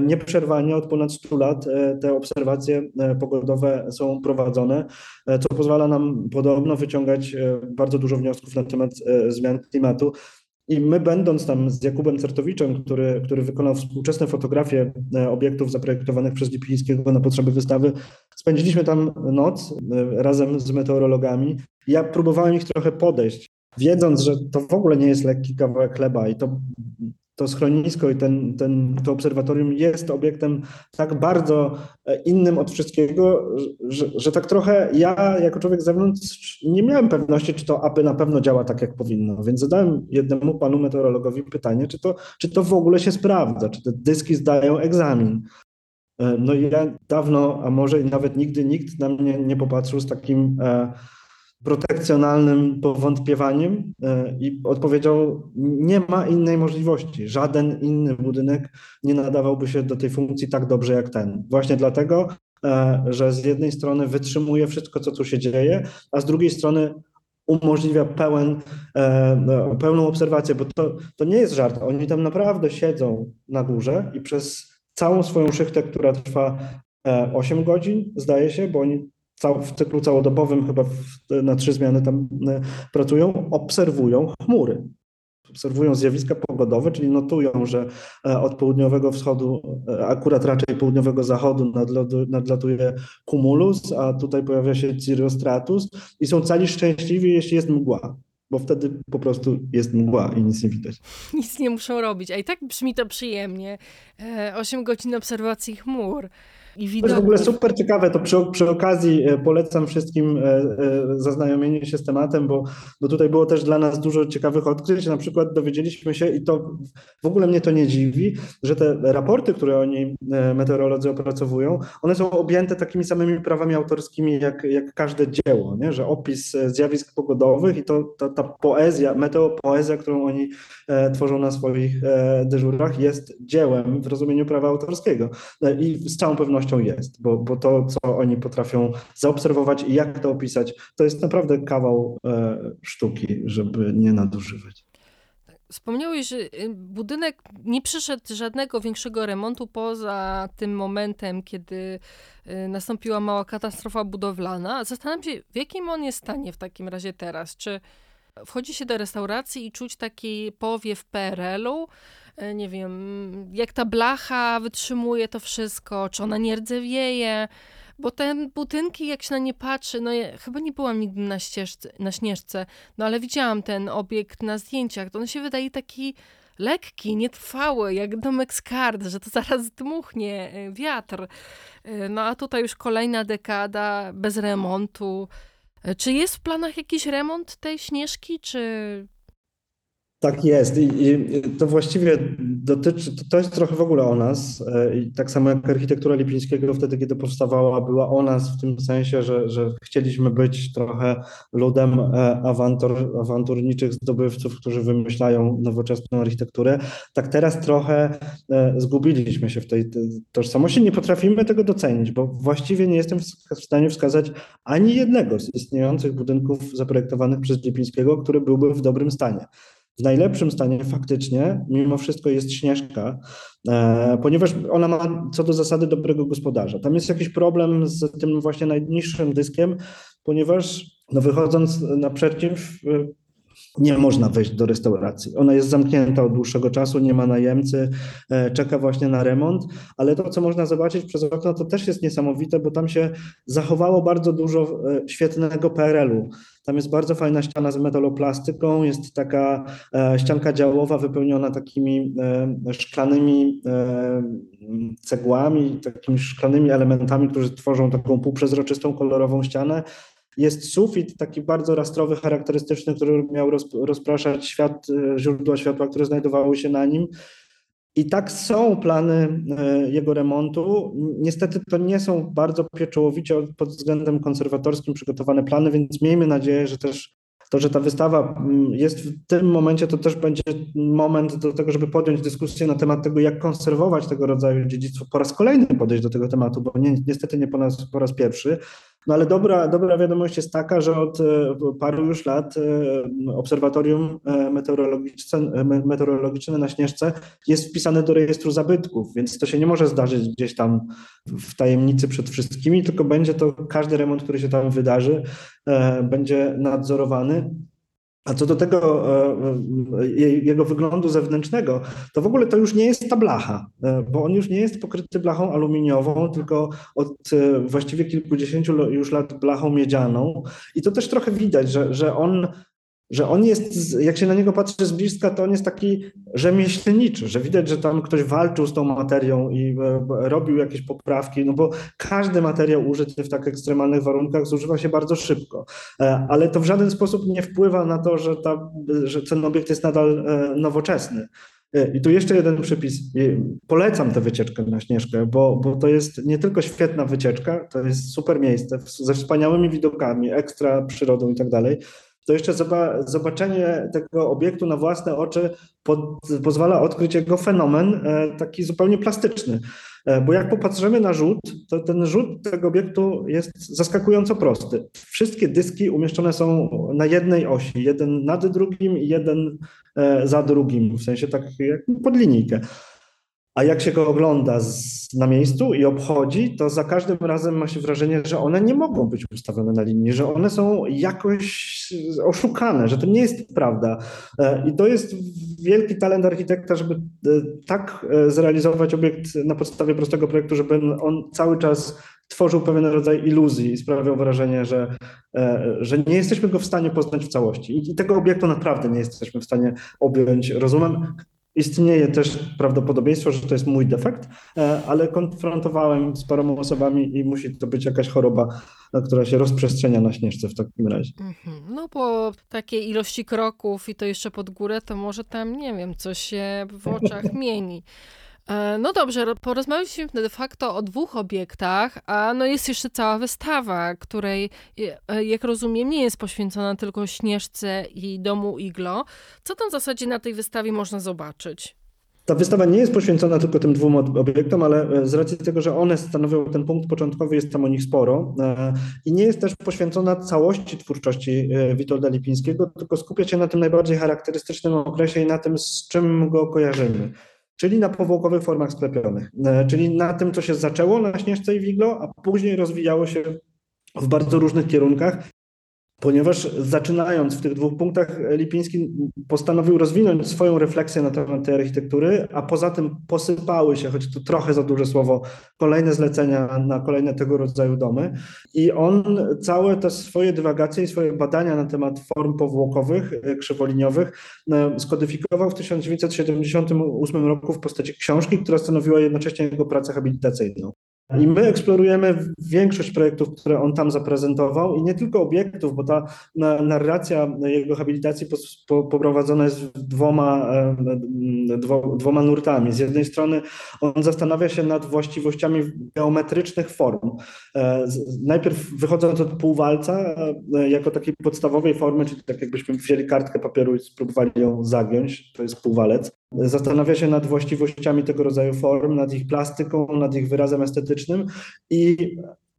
nieprzerwanie od ponad 100 lat te obserwacje pogodowe są prowadzone, co pozwala nam podobno wyciągać bardzo dużo wniosków na temat zmian klimatu. I my, będąc tam z Jakubem Certowiczem, który, który wykonał współczesne fotografie e, obiektów zaprojektowanych przez Lipińskiego na potrzeby wystawy, spędziliśmy tam noc e, razem z meteorologami. Ja próbowałem ich trochę podejść, wiedząc, że to w ogóle nie jest lekki kawałek chleba i to to schronisko i ten, ten, to obserwatorium jest obiektem tak bardzo e, innym od wszystkiego, że, że tak trochę ja jako człowiek z zewnątrz nie miałem pewności, czy to APY na pewno działa tak, jak powinno. Więc zadałem jednemu panu meteorologowi pytanie, czy to, czy to w ogóle się sprawdza, czy te dyski zdają egzamin. E, no i ja dawno, a może nawet nigdy nikt na mnie nie popatrzył z takim e, protekcjonalnym powątpiewaniem e, i odpowiedział: Nie ma innej możliwości. Żaden inny budynek nie nadawałby się do tej funkcji tak dobrze jak ten. Właśnie dlatego, e, że z jednej strony wytrzymuje wszystko, co tu się dzieje, a z drugiej strony umożliwia pełen, e, pełną obserwację, bo to, to nie jest żart. Oni tam naprawdę siedzą na górze i przez całą swoją szychtę, która trwa 8 godzin, zdaje się, bo oni w cyklu całodobowym, chyba w, na trzy zmiany tam e, pracują, obserwują chmury. Obserwują zjawiska pogodowe, czyli notują, że e, od południowego wschodu, e, akurat raczej południowego zachodu nadlatuje cumulus, a tutaj pojawia się cirrostratus i są cali szczęśliwi, jeśli jest mgła bo wtedy po prostu jest mgła i nic nie widać. Nic nie muszą robić, a i tak brzmi to przyjemnie. Osiem godzin obserwacji chmur. I. To jest w ogóle super ciekawe, to przy, przy okazji e, polecam wszystkim e, e, zaznajomienie się z tematem, bo, bo tutaj było też dla nas dużo ciekawych odkryć. Na przykład dowiedzieliśmy się, i to w ogóle mnie to nie dziwi, że te raporty, które oni, meteorolodzy, opracowują, one są objęte takimi samymi prawami autorskimi jak, jak każde dzieło, nie? że opis zjawisk pogodowych i to ta, ta poezja, meteopoezja, którą oni tworzą na swoich dyżurach, jest dziełem w rozumieniu prawa autorskiego. I z całą pewnością pewnością jest, bo, bo to, co oni potrafią zaobserwować i jak to opisać, to jest naprawdę kawał e, sztuki, żeby nie nadużywać. Wspomniałeś, że y, budynek nie przyszedł żadnego większego remontu poza tym momentem, kiedy y, nastąpiła mała katastrofa budowlana. Zastanawiam się, w jakim on jest stanie w takim razie teraz? Czy wchodzi się do restauracji i czuć taki powiew PRL-u, nie wiem, jak ta blacha wytrzymuje to wszystko, czy ona nie rdzewieje, bo te budynki, jak się na nie patrzy, no ja chyba nie byłam nigdy na, ścieżce, na Śnieżce, no ale widziałam ten obiekt na zdjęciach, to on się wydaje taki lekki, nietrwały, jak domek z kart, że to <laughs> zaraz dmuchnie e, wiatr. E, no a tutaj już kolejna dekada bez remontu. Czy jest w planach jakiś remont tej Śnieżki, czy tak jest I, to właściwie dotyczy, to, to jest trochę w ogóle o nas e, i tak samo jak architektura Lipińskiego wtedy, kiedy powstawała, była o nas w tym sensie, że, że chcieliśmy być trochę ludem e, awantur, awanturniczych zdobywców, którzy wymyślają nowoczesną architekturę. Tak teraz trochę e, zgubiliśmy się w tej tożsamości, nie potrafimy tego docenić, bo właściwie nie jestem w stanie wskazać ani jednego z istniejących budynków zaprojektowanych przez Lipińskiego, który byłby w dobrym stanie. W najlepszym stanie faktycznie, mimo wszystko, jest Śnieżka, e, ponieważ ona ma co do zasady dobrego gospodarza. Tam jest jakiś problem z tym właśnie najniższym dyskiem, ponieważ no wychodząc naprzeciw, nie można wejść do restauracji. Ona jest zamknięta od dłuższego czasu, nie ma najemcy, e, czeka właśnie na remont, ale to, co można zobaczyć przez okno, to też jest niesamowite, bo tam się zachowało bardzo dużo świetnego PRL-u. Tam jest bardzo fajna ściana z metaloplastyką, jest taka e, ścianka działowa wypełniona takimi e, szklanymi e, cegłami, takimi szklanymi elementami, którzy tworzą taką półprzezroczystą, kolorową ścianę. Jest sufit taki bardzo rastrowy, charakterystyczny, który miał rozpraszać świat, źródła światła, które znajdowały się na nim. I tak są plany e, jego remontu. Niestety to nie są bardzo pieczołowicie pod względem konserwatorskim przygotowane plany, więc miejmy nadzieję, że też to, że ta wystawa mm, jest w tym momencie, to też będzie moment do tego, żeby podjąć dyskusję na temat tego, jak konserwować tego rodzaju dziedzictwo. Po raz kolejny podejść do tego tematu, bo nie, niestety nie po raz, po raz pierwszy. No ale dobra, dobra wiadomość jest taka, że od e, paru już lat e, obserwatorium e, meteorologiczne, meteorologiczne na Śnieżce jest wpisane do rejestru zabytków, więc to się nie może zdarzyć gdzieś tam w tajemnicy przed wszystkimi, tylko będzie to każdy remont, który się tam wydarzy, będzie nadzorowany. A co do tego e, e, jego wyglądu zewnętrznego, to w ogóle to już nie jest ta blacha, e, bo on już nie jest pokryty blachą aluminiową, tylko od właściwie kilkudziesięciu już lat blachą miedzianą. I to też trochę widać, że, że on że on jest, jak się na niego patrzy z bliska, to on jest taki rzemieślniczy, że widać, że tam ktoś walczył z tą materią i e, robił jakieś poprawki, no bo każdy materiał użyty w tak ekstremalnych warunkach zużywa się bardzo szybko, e, ale to w żaden sposób nie wpływa na to, że, ta, że ten obiekt jest nadal e, nowoczesny. I tu jeszcze jeden przypis. Polecam tę wycieczkę na Śnieżkę, bo, bo to jest nie tylko świetna wycieczka, to jest super miejsce ze wspaniałymi widokami, ekstra przyrodą i tak dalej, to jeszcze zobaczenie tego obiektu na własne oczy pozwala odkryć jego fenomen e, taki zupełnie plastyczny. E, bo jak popatrzymy na rzut, to ten rzut tego obiektu jest zaskakująco prosty. Wszystkie dyski umieszczone są na jednej osi, jeden nad drugim i jeden e, za drugim, w sensie tak jak pod linijkę. A jak się go ogląda z, na miejscu i obchodzi, to za każdym razem ma się wrażenie, że one nie mogą być ustawione na linii, że one są jakoś oszukane, że to nie jest prawda. E, I to jest wielki talent architekta, żeby e, tak e, zrealizować obiekt na podstawie prostego projektu, żeby on cały czas tworzył pewien rodzaj iluzji i sprawiał wrażenie, że, że nie jesteśmy go w stanie poznać w całości. I tego obiektu naprawdę nie jesteśmy w stanie objąć rozumem. Istnieje też prawdopodobieństwo, że to jest mój defekt, e, ale konfrontowałem z paroma osobami i musi to być jakaś choroba, która się rozprzestrzenia na śnieżce w takim razie. Mhm. No po takiej ilości kroków i to jeszcze pod górę, to może tam, nie wiem, coś się w oczach <laughs> mieni. E, no dobrze, porozmawialiśmy de facto o dwóch obiektach, a no jest jeszcze cała wystawa, której, e, jak rozumiem, nie jest poświęcona tylko Śnieżce i domu Iglo. Co tam w zasadzie na tej wystawie można zobaczyć? Ta wystawa nie jest poświęcona tylko tym dwóm obiektom, ale e, z racji tego, że one stanowią ten punkt początkowy, jest tam o nich sporo i nie jest też poświęcona całości twórczości Witolda Lipińskiego, tylko skupia się na tym najbardziej charakterystycznym okresie i na tym, z czym go kojarzymy czyli na powłokowych formach sklepionych, e, czyli na tym, co się zaczęło na Śnieżce i Wiglo, a później rozwijało się w bardzo różnych kierunkach ponieważ zaczynając w tych dwóch punktach, Lipiński postanowił rozwinąć swoją refleksję na temat tej architektury, a poza tym posypały się, choć to trochę za duże słowo, kolejne zlecenia na kolejne tego rodzaju domy. I on całe te swoje dywagacje i swoje badania na temat form powłokowych, e, krzywoliniowych e, skodyfikował w 1978 roku w postaci książki, która stanowiła jednocześnie jego pracę habilitacyjną. I my eksplorujemy większość projektów, które on tam zaprezentował i nie tylko obiektów, bo ta narracja jego habilitacji poprowadzona jest dwoma, dwoma nurtami. Z jednej strony on zastanawia się nad właściwościami geometrycznych form. E, najpierw wychodząc od półwalca e, jako takiej podstawowej formy, czyli tak jakbyśmy wzięli kartkę papieru i spróbowali ją zagiąć, to jest półwalec. Zastanawia się nad właściwościami tego rodzaju form, nad ich plastyką, nad ich wyrazem estetycznym i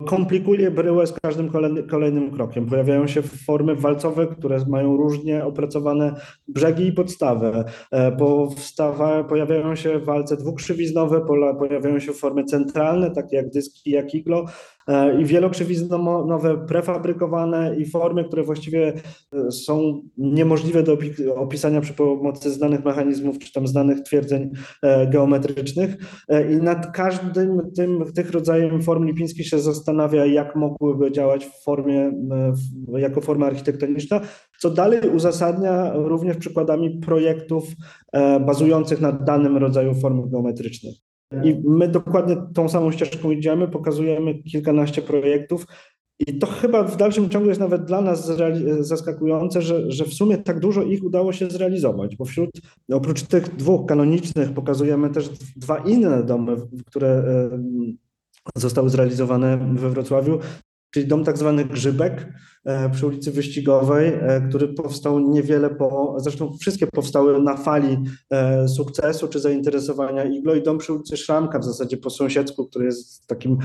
komplikuje bryłę z każdym kolejnym krokiem. Pojawiają się formy walcowe, które mają różnie opracowane brzegi i podstawę. E, powstawa, pojawiają się walce dwukrzywiznowe, pojawiają się formy centralne, takie jak dyski, jak iglo, i wielokrzywiznowe prefabrykowane i formy, które właściwie e, są niemożliwe do opisania przy pomocy znanych mechanizmów czy tam znanych twierdzeń e, geometrycznych. I nad każdym tym, tych rodzajem form Lipiński się zastanawia, jak mogłyby działać w formie, jako forma architektoniczna, co dalej uzasadnia również przykładami projektów bazujących na danym rodzaju form geometrycznych. I my dokładnie tą samą ścieżką idziemy, pokazujemy kilkanaście projektów. I to chyba w dalszym ciągu jest nawet dla nas zaskakujące, że, że w sumie tak dużo ich udało się zrealizować, bo wśród, oprócz tych dwóch kanonicznych, pokazujemy też dwa inne domy, które zostały zrealizowane we Wrocławiu czyli dom tak zwany Grzybek e, przy ulicy Wyścigowej, e, który powstał niewiele po, zresztą wszystkie powstały na fali e, sukcesu czy zainteresowania Iglo i dom przy ulicy Szramka w zasadzie po sąsiedzku, który jest takim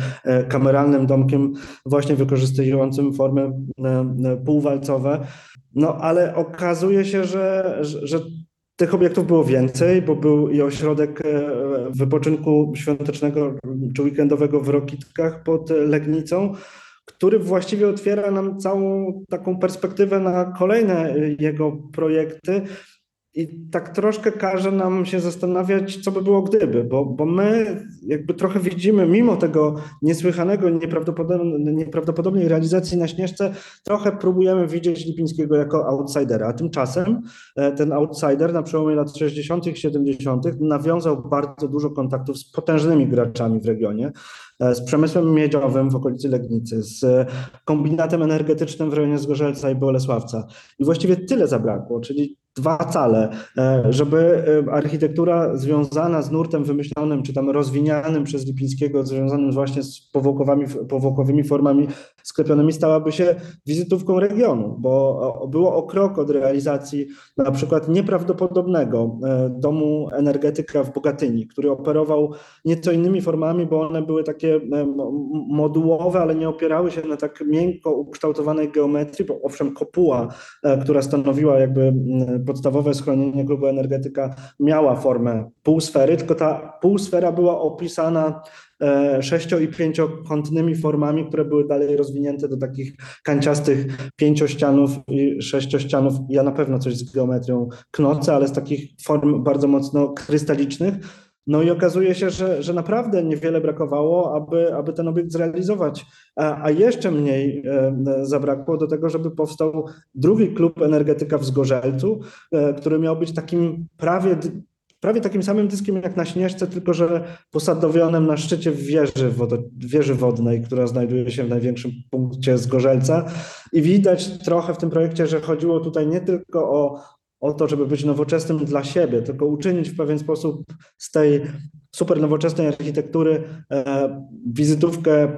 kameralnym domkiem właśnie wykorzystującym formy półwalcowe. No ale okazuje się, że, że, tych obiektów było więcej, bo był i ośrodek wypoczynku świątecznego czy weekendowego w Rokitkach pod Legnicą, który właściwie otwiera nam całą taką perspektywę na kolejne jego projekty. I tak troszkę każe nam się zastanawiać, co by było gdyby, bo, bo my jakby trochę widzimy, mimo tego niesłychanego, nieprawdopodobnej, nieprawdopodobnej realizacji na Śnieżce, trochę próbujemy widzieć Lipińskiego jako outsidera. A tymczasem e, ten outsider na przełomie lat 60. i 70. nawiązał bardzo dużo kontaktów z potężnymi graczami w regionie. E, z przemysłem miedziowym w okolicy Legnicy, z kombinatem energetycznym w rejonie Zgorzelca i Bolesławca. I właściwie tyle zabrakło, czyli dwa cale, e, żeby e, architektura związana z nurtem wymyślonym, czy tam rozwinianym przez Lipińskiego, związanym właśnie z powłokowymi, formami sklepionymi, stałaby się wizytówką regionu, bo było o krok od realizacji na przykład nieprawdopodobnego domu energetyka w Bogatyni, który operował nieco innymi formami, bo one były takie takie modułowe, ale nie opierały się na tak miękko ukształtowanej geometrii, bo owszem kopuła, e, która stanowiła jakby podstawowe schronienie klubu energetyka, miała formę półsfery, tylko ta półsfera była opisana e, sześcio- i pięciokątnymi formami, które były dalej rozwinięte do takich kanciastych pięciościanów i sześciościanów. Ja na pewno coś z geometrią knocę, ale z takich form bardzo mocno krystalicznych no i okazuje się, że, że naprawdę niewiele brakowało, aby, aby ten obiekt zrealizować, a, a jeszcze mniej e, zabrakło do tego, żeby powstał drugi klub energetyka w Zgorzelcu, e, który miał być takim prawie prawie takim samym dyskiem jak na Śnieżce, tylko że posadowionym na szczycie wieży, wodo, wieży wodnej, która znajduje się w największym punkcie Zgorzelca. I widać trochę w tym projekcie, że chodziło tutaj nie tylko o, o to, żeby być nowoczesnym dla siebie, tylko uczynić w pewien sposób z tej super nowoczesnej architektury e, wizytówkę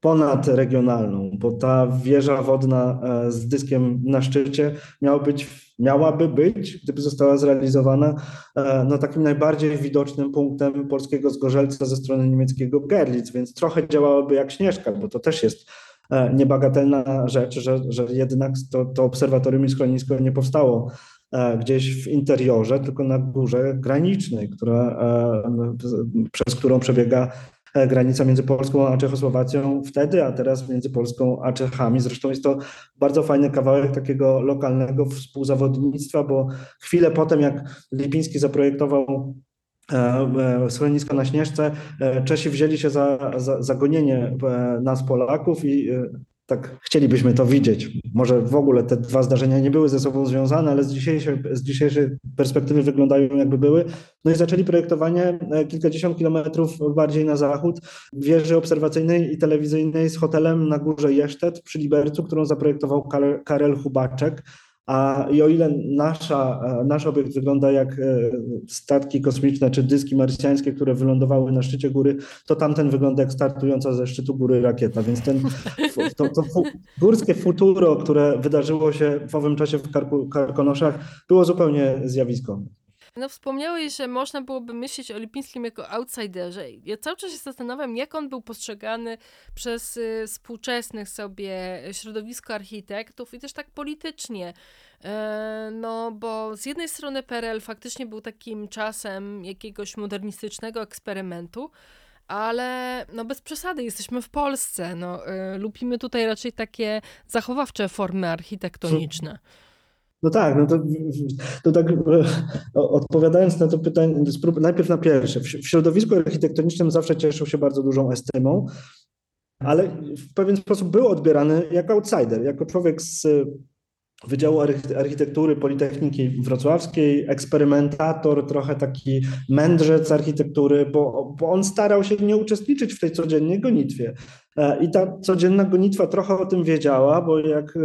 ponadregionalną, bo ta wieża wodna e, z dyskiem na szczycie miała być, miałaby być, gdyby została zrealizowana, e, no takim najbardziej widocznym punktem polskiego zgorzelca ze strony niemieckiego Gerlitz, więc trochę działałaby jak Śnieżka, bo to też jest E, niebagatelna rzecz, że, że jednak to, to obserwatorium i schronisko nie powstało e, gdzieś w interiorze, tylko na górze granicznej, która, przez którą przebiega granica między Polską a Czechosłowacją wtedy, a teraz między Polską a Czechami. Zresztą jest to bardzo fajny kawałek takiego lokalnego współzawodnictwa, bo chwilę potem, jak Lipiński zaprojektował E, e, schronisko na Śnieżce, e, Czesi wzięli się za, za, za gonienie nas Polaków i tak chcielibyśmy to widzieć. Może w ogóle te dwa zdarzenia nie były ze sobą związane, ale z dzisiejszej, z dzisiejszej perspektywy wyglądają jakby były. No i zaczęli projektowanie kilkadziesiąt kilometrów bardziej na zachód wieży obserwacyjnej i telewizyjnej z hotelem na górze Jesztet przy Libercu, którą zaprojektował Karel Hubaczek. A i o ile nasza, e, nasz obiekt wygląda jak e, statki kosmiczne czy dyski marsjańskie, które wylądowały na szczycie góry, to tamten wygląda jak startująca ze szczytu góry rakieta. Więc ten, to, to górskie futuro, które wydarzyło się w owym czasie w Karkonoszach, było zupełnie zjawiskowe. No wspomniałeś, że można byłoby myśleć o Lipińskim jako outsiderze. Ja cały czas się zastanawiam, jak on był postrzegany przez y, współczesnych sobie środowisko architektów i też tak politycznie. E, no, bo z jednej strony PRL faktycznie był takim czasem jakiegoś modernistycznego eksperymentu, ale no bez przesady, jesteśmy w Polsce. No, y, lubimy tutaj raczej takie zachowawcze formy architektoniczne. No tak, no to, to tak e, odpowiadając na to pytanie, najpierw na pierwsze. W środowisku architektonicznym zawsze cieszył się bardzo dużą estymą, ale w pewien sposób był odbierany jako outsider, jako człowiek z Wydziału Architektury Politechniki Wrocławskiej, eksperymentator, trochę taki mędrzec architektury, bo, bo on starał się nie uczestniczyć w tej codziennej gonitwie. I ta codzienna gonitwa trochę o tym wiedziała, bo jak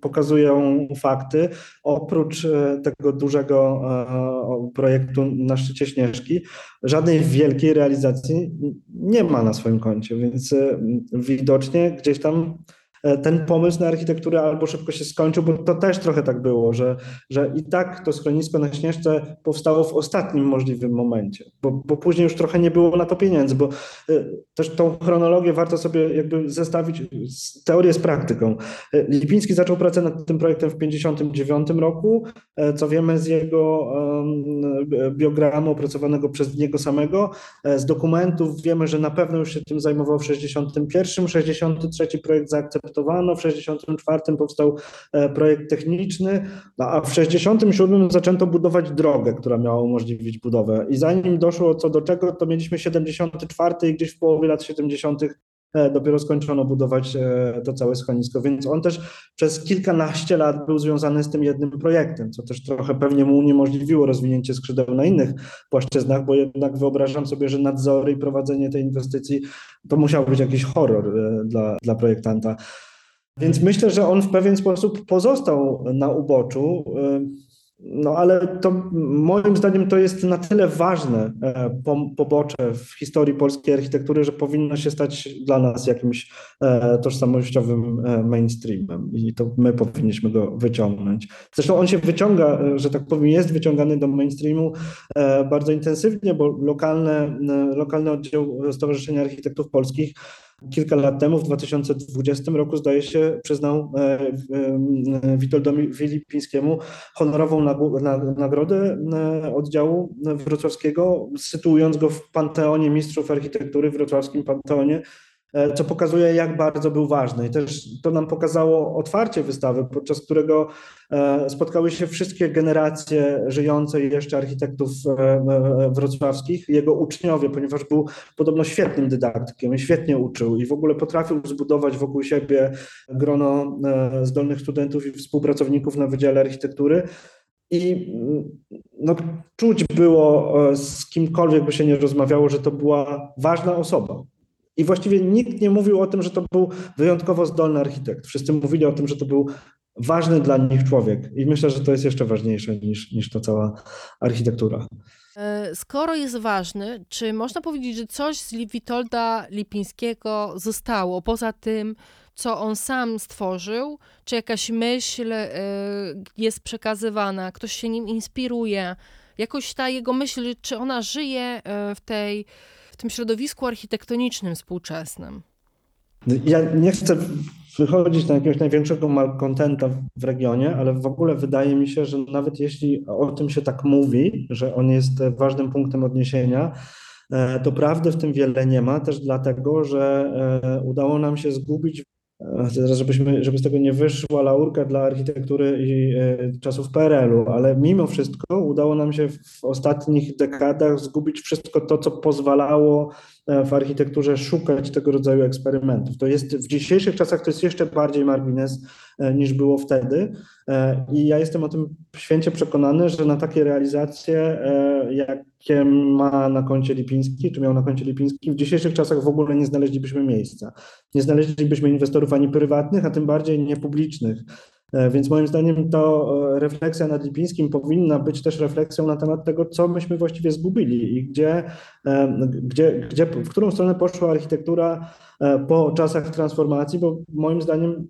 pokazują fakty, oprócz tego dużego projektu na szczycie Śnieżki, żadnej wielkiej realizacji nie ma na swoim koncie, więc widocznie gdzieś tam E, ten pomysł na architekturę albo szybko się skończył, bo to też trochę tak było, że, że i tak to schronisko na Śnieżce powstało w ostatnim możliwym momencie, bo, bo później już trochę nie było na to pieniędzy, bo e, też tą chronologię warto sobie jakby zestawić teorię z praktyką. E, Lipiński zaczął pracę nad tym projektem w 1959 roku, co wiemy z jego biogramu opracowanego przez niego samego, z dokumentów wiemy, że na pewno już się tym zajmował w 1961, 63 projekt zaakceptował w 1964 powstał e, projekt techniczny, no, a w 1967 zaczęto budować drogę, która miała umożliwić budowę. I zanim doszło co do czego, to mieliśmy 74 i gdzieś w połowie lat 70 e, dopiero skończono budować e, to całe schronisko, więc on też przez kilkanaście lat był związany z tym jednym projektem, co też trochę pewnie mu uniemożliwiło rozwinięcie skrzydeł na innych płaszczyznach, bo jednak wyobrażam sobie, że nadzory i prowadzenie tej inwestycji to musiał być jakiś horror dla, dla projektanta. Więc myślę, że on w pewien sposób pozostał na uboczu. No ale to moim zdaniem to jest na tyle ważne e, pobocze w historii polskiej architektury, że powinno się stać dla nas jakimś e, tożsamościowym e, mainstreamem i to my powinniśmy go wyciągnąć. Zresztą on się wyciąga, że tak powiem, jest wyciągany do mainstreamu bardzo intensywnie, bo lokalne, lokalny oddział Stowarzyszenia Architektów Polskich kilka lat temu, w 2020 roku, zdaje się, przyznał e, e, Witoldowi Filipińskiemu honorową nagrodę e, oddziału wrocławskiego, sytuując go w panteonie mistrzów architektury, w wrocławskim panteonie co pokazuje, jak bardzo był ważny. I też to nam pokazało otwarcie wystawy, podczas którego e, spotkały się wszystkie generacje żyjące jeszcze architektów e, wrocławskich, jego uczniowie, ponieważ był podobno świetnym dydaktykiem świetnie uczył i w ogóle potrafił zbudować wokół siebie grono zdolnych studentów i współpracowników na Wydziale Architektury. I no, czuć było z kimkolwiek by się nie rozmawiało, że to była ważna osoba. I właściwie nikt nie mówił o tym, że to był wyjątkowo zdolny architekt. Wszyscy mówili o tym, że to był ważny dla nich człowiek. I myślę, że to jest jeszcze ważniejsze niż, niż ta cała architektura. E, skoro jest ważny, czy można powiedzieć, że coś z Witolda Lipińskiego zostało, poza tym, co on sam stworzył, czy jakaś myśl e, jest przekazywana, ktoś się nim inspiruje, jakoś ta jego myśl, czy ona żyje e, w tej tym środowisku architektonicznym współczesnym? Ja nie chcę wychodzić na jakiegoś największego malkontenta w regionie, ale w ogóle wydaje mi się, że nawet jeśli o tym się tak mówi, że on jest ważnym punktem odniesienia, e, to prawdy w tym wiele nie ma, też dlatego, że e, udało nam się zgubić żebyśmy, żeby z tego nie wyszła laurka dla architektury i e, czasów PRL-u, ale mimo wszystko udało nam się w ostatnich dekadach zgubić wszystko to, co pozwalało w architekturze szukać tego rodzaju eksperymentów. To jest w dzisiejszych czasach to jest jeszcze bardziej margines e, niż było wtedy. I ja jestem o tym święcie przekonany, że na takie realizacje, jakie ma na koncie Lipiński, czy miał na koncie Lipiński, w dzisiejszych czasach w ogóle nie znaleźlibyśmy miejsca. Nie znaleźlibyśmy inwestorów ani prywatnych, a tym bardziej niepublicznych. E, więc moim zdaniem to e, refleksja nad Lipińskim powinna być też refleksją na temat tego, co myśmy właściwie zgubili i gdzie, e, gdzie, gdzie w którą stronę poszła architektura po czasach transformacji, bo moim zdaniem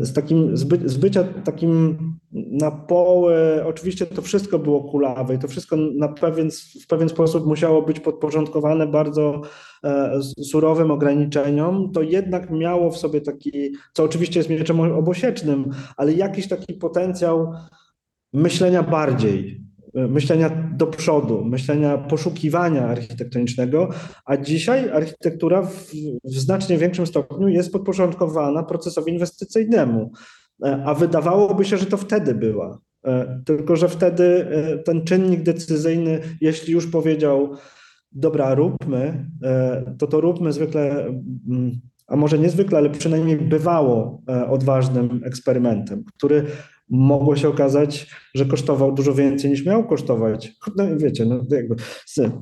z takim zby, bycia takim na poły, oczywiście to wszystko było kulawe i to wszystko na pewien, w pewien sposób musiało być podporządkowane bardzo e, surowym ograniczeniom, to jednak miało w sobie taki, co oczywiście jest mieczem obosiecznym, ale jakiś taki potencjał myślenia bardziej, myślenia do przodu, myślenia poszukiwania architektonicznego, a dzisiaj architektura w, w znacznie większym stopniu jest podporządkowana procesowi inwestycyjnemu. E, a wydawałoby się, że to wtedy była. E, tylko, że wtedy e, ten czynnik decyzyjny, jeśli już powiedział, dobra, róbmy, to to róbmy zwykle mm, a może niezwykle, ale przynajmniej bywało e, odważnym eksperymentem, który mogło się okazać, że kosztował dużo więcej niż miał kosztować. No i wiecie, no jakby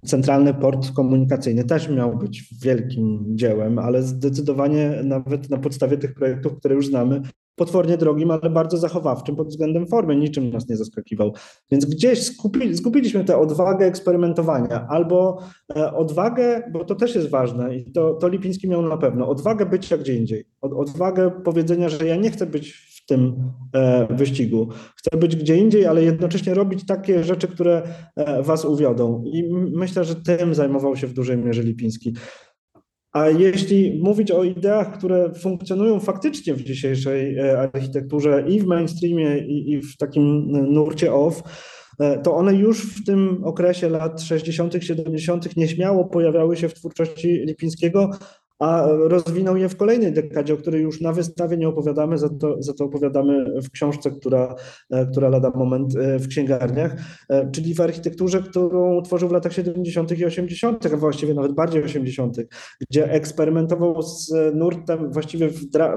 centralny port komunikacyjny też miał być wielkim dziełem, ale zdecydowanie nawet na podstawie tych projektów, które już znamy, potwornie drogim, ale bardzo zachowawczym pod względem formy, niczym nas nie zaskakiwał. Więc gdzieś skupi, zgubiliśmy tę odwagę eksperymentowania albo e, odwagę, bo to też jest ważne i to, to Lipiński miał na pewno, odwagę bycia gdzie indziej, od, odwagę powiedzenia, że ja nie chcę być w tym e, wyścigu, chcę być gdzie indziej, ale jednocześnie robić takie rzeczy, które e, was uwiodą i myślę, że tym zajmował się w dużej mierze Lipiński. A jeśli mówić o ideach, które funkcjonują faktycznie w dzisiejszej e, architekturze i w mainstreamie, i, w takim nurcie off, e, to one już w tym okresie lat 60., 70. nieśmiało pojawiały się w twórczości Lipińskiego, a rozwinął je w kolejnej dekadzie, o której już na wystawie nie opowiadamy, za to, za to opowiadamy w książce, która, e, która lada moment e, w księgarniach, e, czyli w architekturze, którą tworzył w latach 70. i 80., a właściwie nawet bardziej 80., gdzie eksperymentował z nurtem, właściwie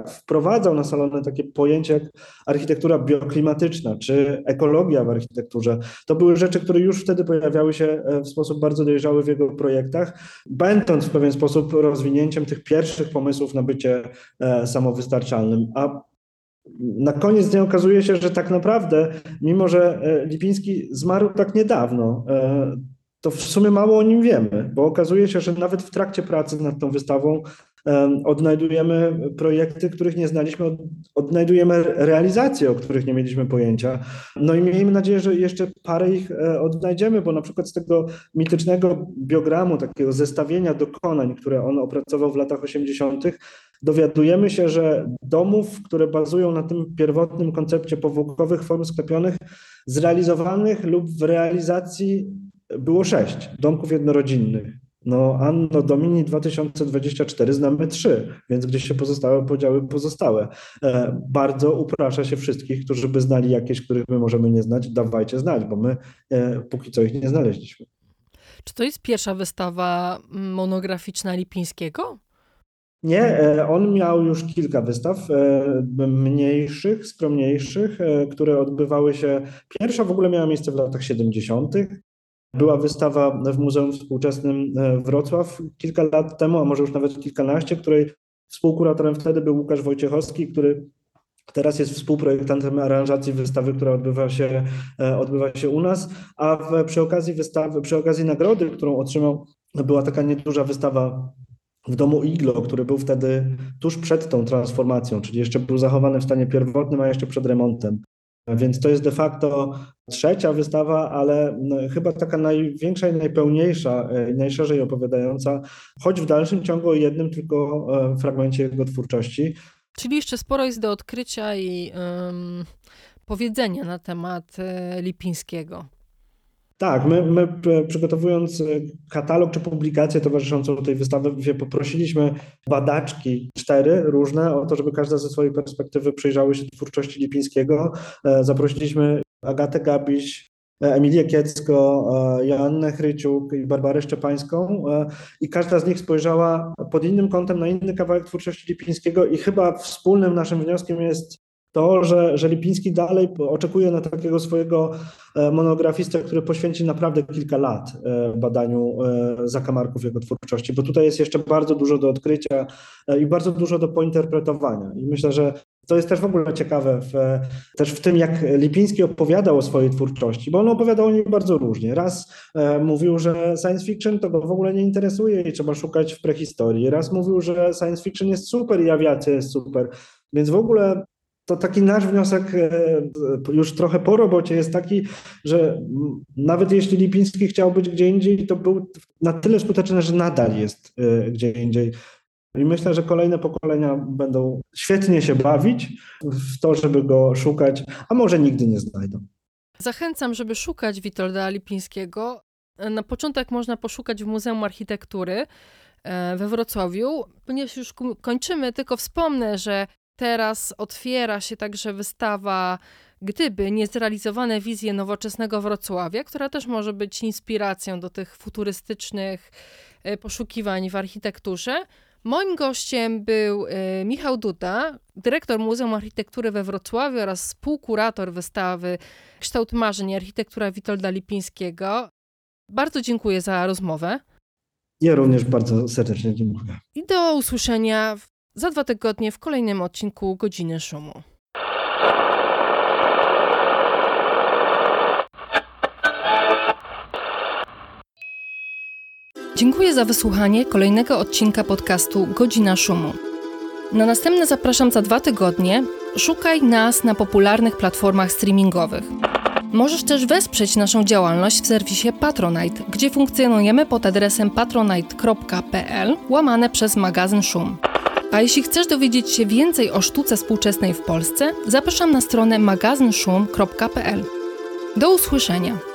wprowadzał na salony takie pojęcia jak architektura bioklimatyczna czy ekologia w architekturze. To były rzeczy, które już wtedy pojawiały się w sposób bardzo dojrzały w jego projektach, będąc w pewien sposób rozwinięciem tych tych pierwszych pomysłów na bycie e, samowystarczalnym. A na koniec dnia okazuje się, że tak naprawdę, mimo że e, Lipiński zmarł tak niedawno, e, to w sumie mało o nim wiemy, bo okazuje się, że nawet w trakcie pracy nad tą wystawą odnajdujemy projekty, których nie znaliśmy, odnajdujemy realizacje, o których nie mieliśmy pojęcia. No i miejmy nadzieję, że jeszcze parę ich e, odnajdziemy, bo na przykład z tego mitycznego biogramu, takiego zestawienia dokonań, które on opracował w latach 80., dowiadujemy się, że domów, które bazują na tym pierwotnym koncepcie powłokowych form sklepionych, zrealizowanych lub w realizacji było sześć domków jednorodzinnych. No, Anno Domini 2024 znamy trzy, więc gdzieś się pozostałe podziały pozostałe. E, bardzo uprasza się wszystkich, którzy by znali jakieś, których my możemy nie znać, dawajcie znać, bo my e, póki co ich nie znaleźliśmy. Czy to jest pierwsza wystawa monograficzna Lipińskiego? Nie, e, on miał już kilka wystaw, mniejszych, skromniejszych, które odbywały się. Pierwsza w ogóle miała miejsce w latach 70. Była wystawa w Muzeum Współczesnym e, Wrocław kilka lat temu, a może już nawet kilkanaście, której współkuratorem wtedy był Łukasz Wojciechowski, który Teraz jest współprojektantem aranżacji wystawy, która odbywa się, e, odbywa się u nas, a w, przy okazji wystawy, przy okazji nagrody, którą otrzymał, była taka nieduża wystawa w domu Iglo, który był wtedy tuż przed tą transformacją, czyli jeszcze był zachowany w stanie pierwotnym, a jeszcze przed remontem. Więc to jest de facto trzecia wystawa, ale chyba taka największa i najpełniejsza, e, najszerzej opowiadająca, choć w dalszym ciągu o jednym tylko e, fragmencie jego twórczości. Czyli jeszcze sporo jest do odkrycia i um, powiedzenia na temat e, Lipińskiego. Tak, my, my przygotowując e, katalog czy publikację towarzyszącą tej wystawie, poprosiliśmy badaczki, cztery różne, o to, żeby każda ze swojej perspektywy przyjrzały się twórczości Lipińskiego. E, zaprosiliśmy Agatę Gabiś, e, Emilię Kiecko, Joannę Chryciuk i Barbarę Szczepańską i każda z nich spojrzała pod innym kątem na inny kawałek twórczości Lipińskiego i chyba wspólnym naszym wnioskiem jest to, że, że Lipiński dalej oczekuje na takiego swojego e, monografistę, który poświęci naprawdę kilka lat e, badaniu e, zakamarków jego twórczości, bo tutaj jest jeszcze bardzo dużo do odkrycia i bardzo dużo do pointerpretowania. I myślę, że to jest też w ogóle ciekawe w, też w tym, jak Lipiński opowiadał o swojej twórczości, bo on opowiadał o niej bardzo różnie. Raz e, mówił, że science fiction to go w ogóle nie interesuje i trzeba szukać w prehistorii. Raz mówił, że science fiction jest super i awiacja jest super. Więc w ogóle to taki nasz wniosek e, już trochę po robocie jest taki, że nawet jeśli Lipiński chciał być gdzie indziej, to był na tyle skuteczny, że nadal jest e, gdzie indziej. I myślę, że kolejne pokolenia będą świetnie się bawić w to, żeby go szukać, a może nigdy nie znajdą. Zachęcam, żeby szukać Witolda Lipińskiego. Na początek można poszukać w Muzeum Architektury e, we Wrocławiu. Ponieważ już kończymy, tylko wspomnę, że Teraz otwiera się także wystawa Gdyby niezrealizowane wizje nowoczesnego Wrocławia, która też może być inspiracją do tych futurystycznych e, poszukiwań w architekturze. Moim gościem był y, Michał Duda, dyrektor Muzeum Architektury we Wrocławiu oraz współkurator wystawy Kształt Marzeń Architektura Witolda Lipińskiego. Bardzo dziękuję za rozmowę. Ja również bardzo serdecznie dziękuję. I do usłyszenia za dwa tygodnie w kolejnym odcinku Godziny Szumu. Dziękuję za wysłuchanie kolejnego odcinka podcastu Godzina Szumu. Na następne zapraszam za dwa tygodnie. Szukaj nas na popularnych platformach streamingowych. Możesz też wesprzeć naszą działalność w serwisie Patronite, gdzie funkcjonujemy pod adresem patronite.pl łamane przez magazyn Szum. A jeśli chcesz dowiedzieć się więcej o sztuce współczesnej w Polsce, zapraszam na stronę magazynszum.pl. Do usłyszenia!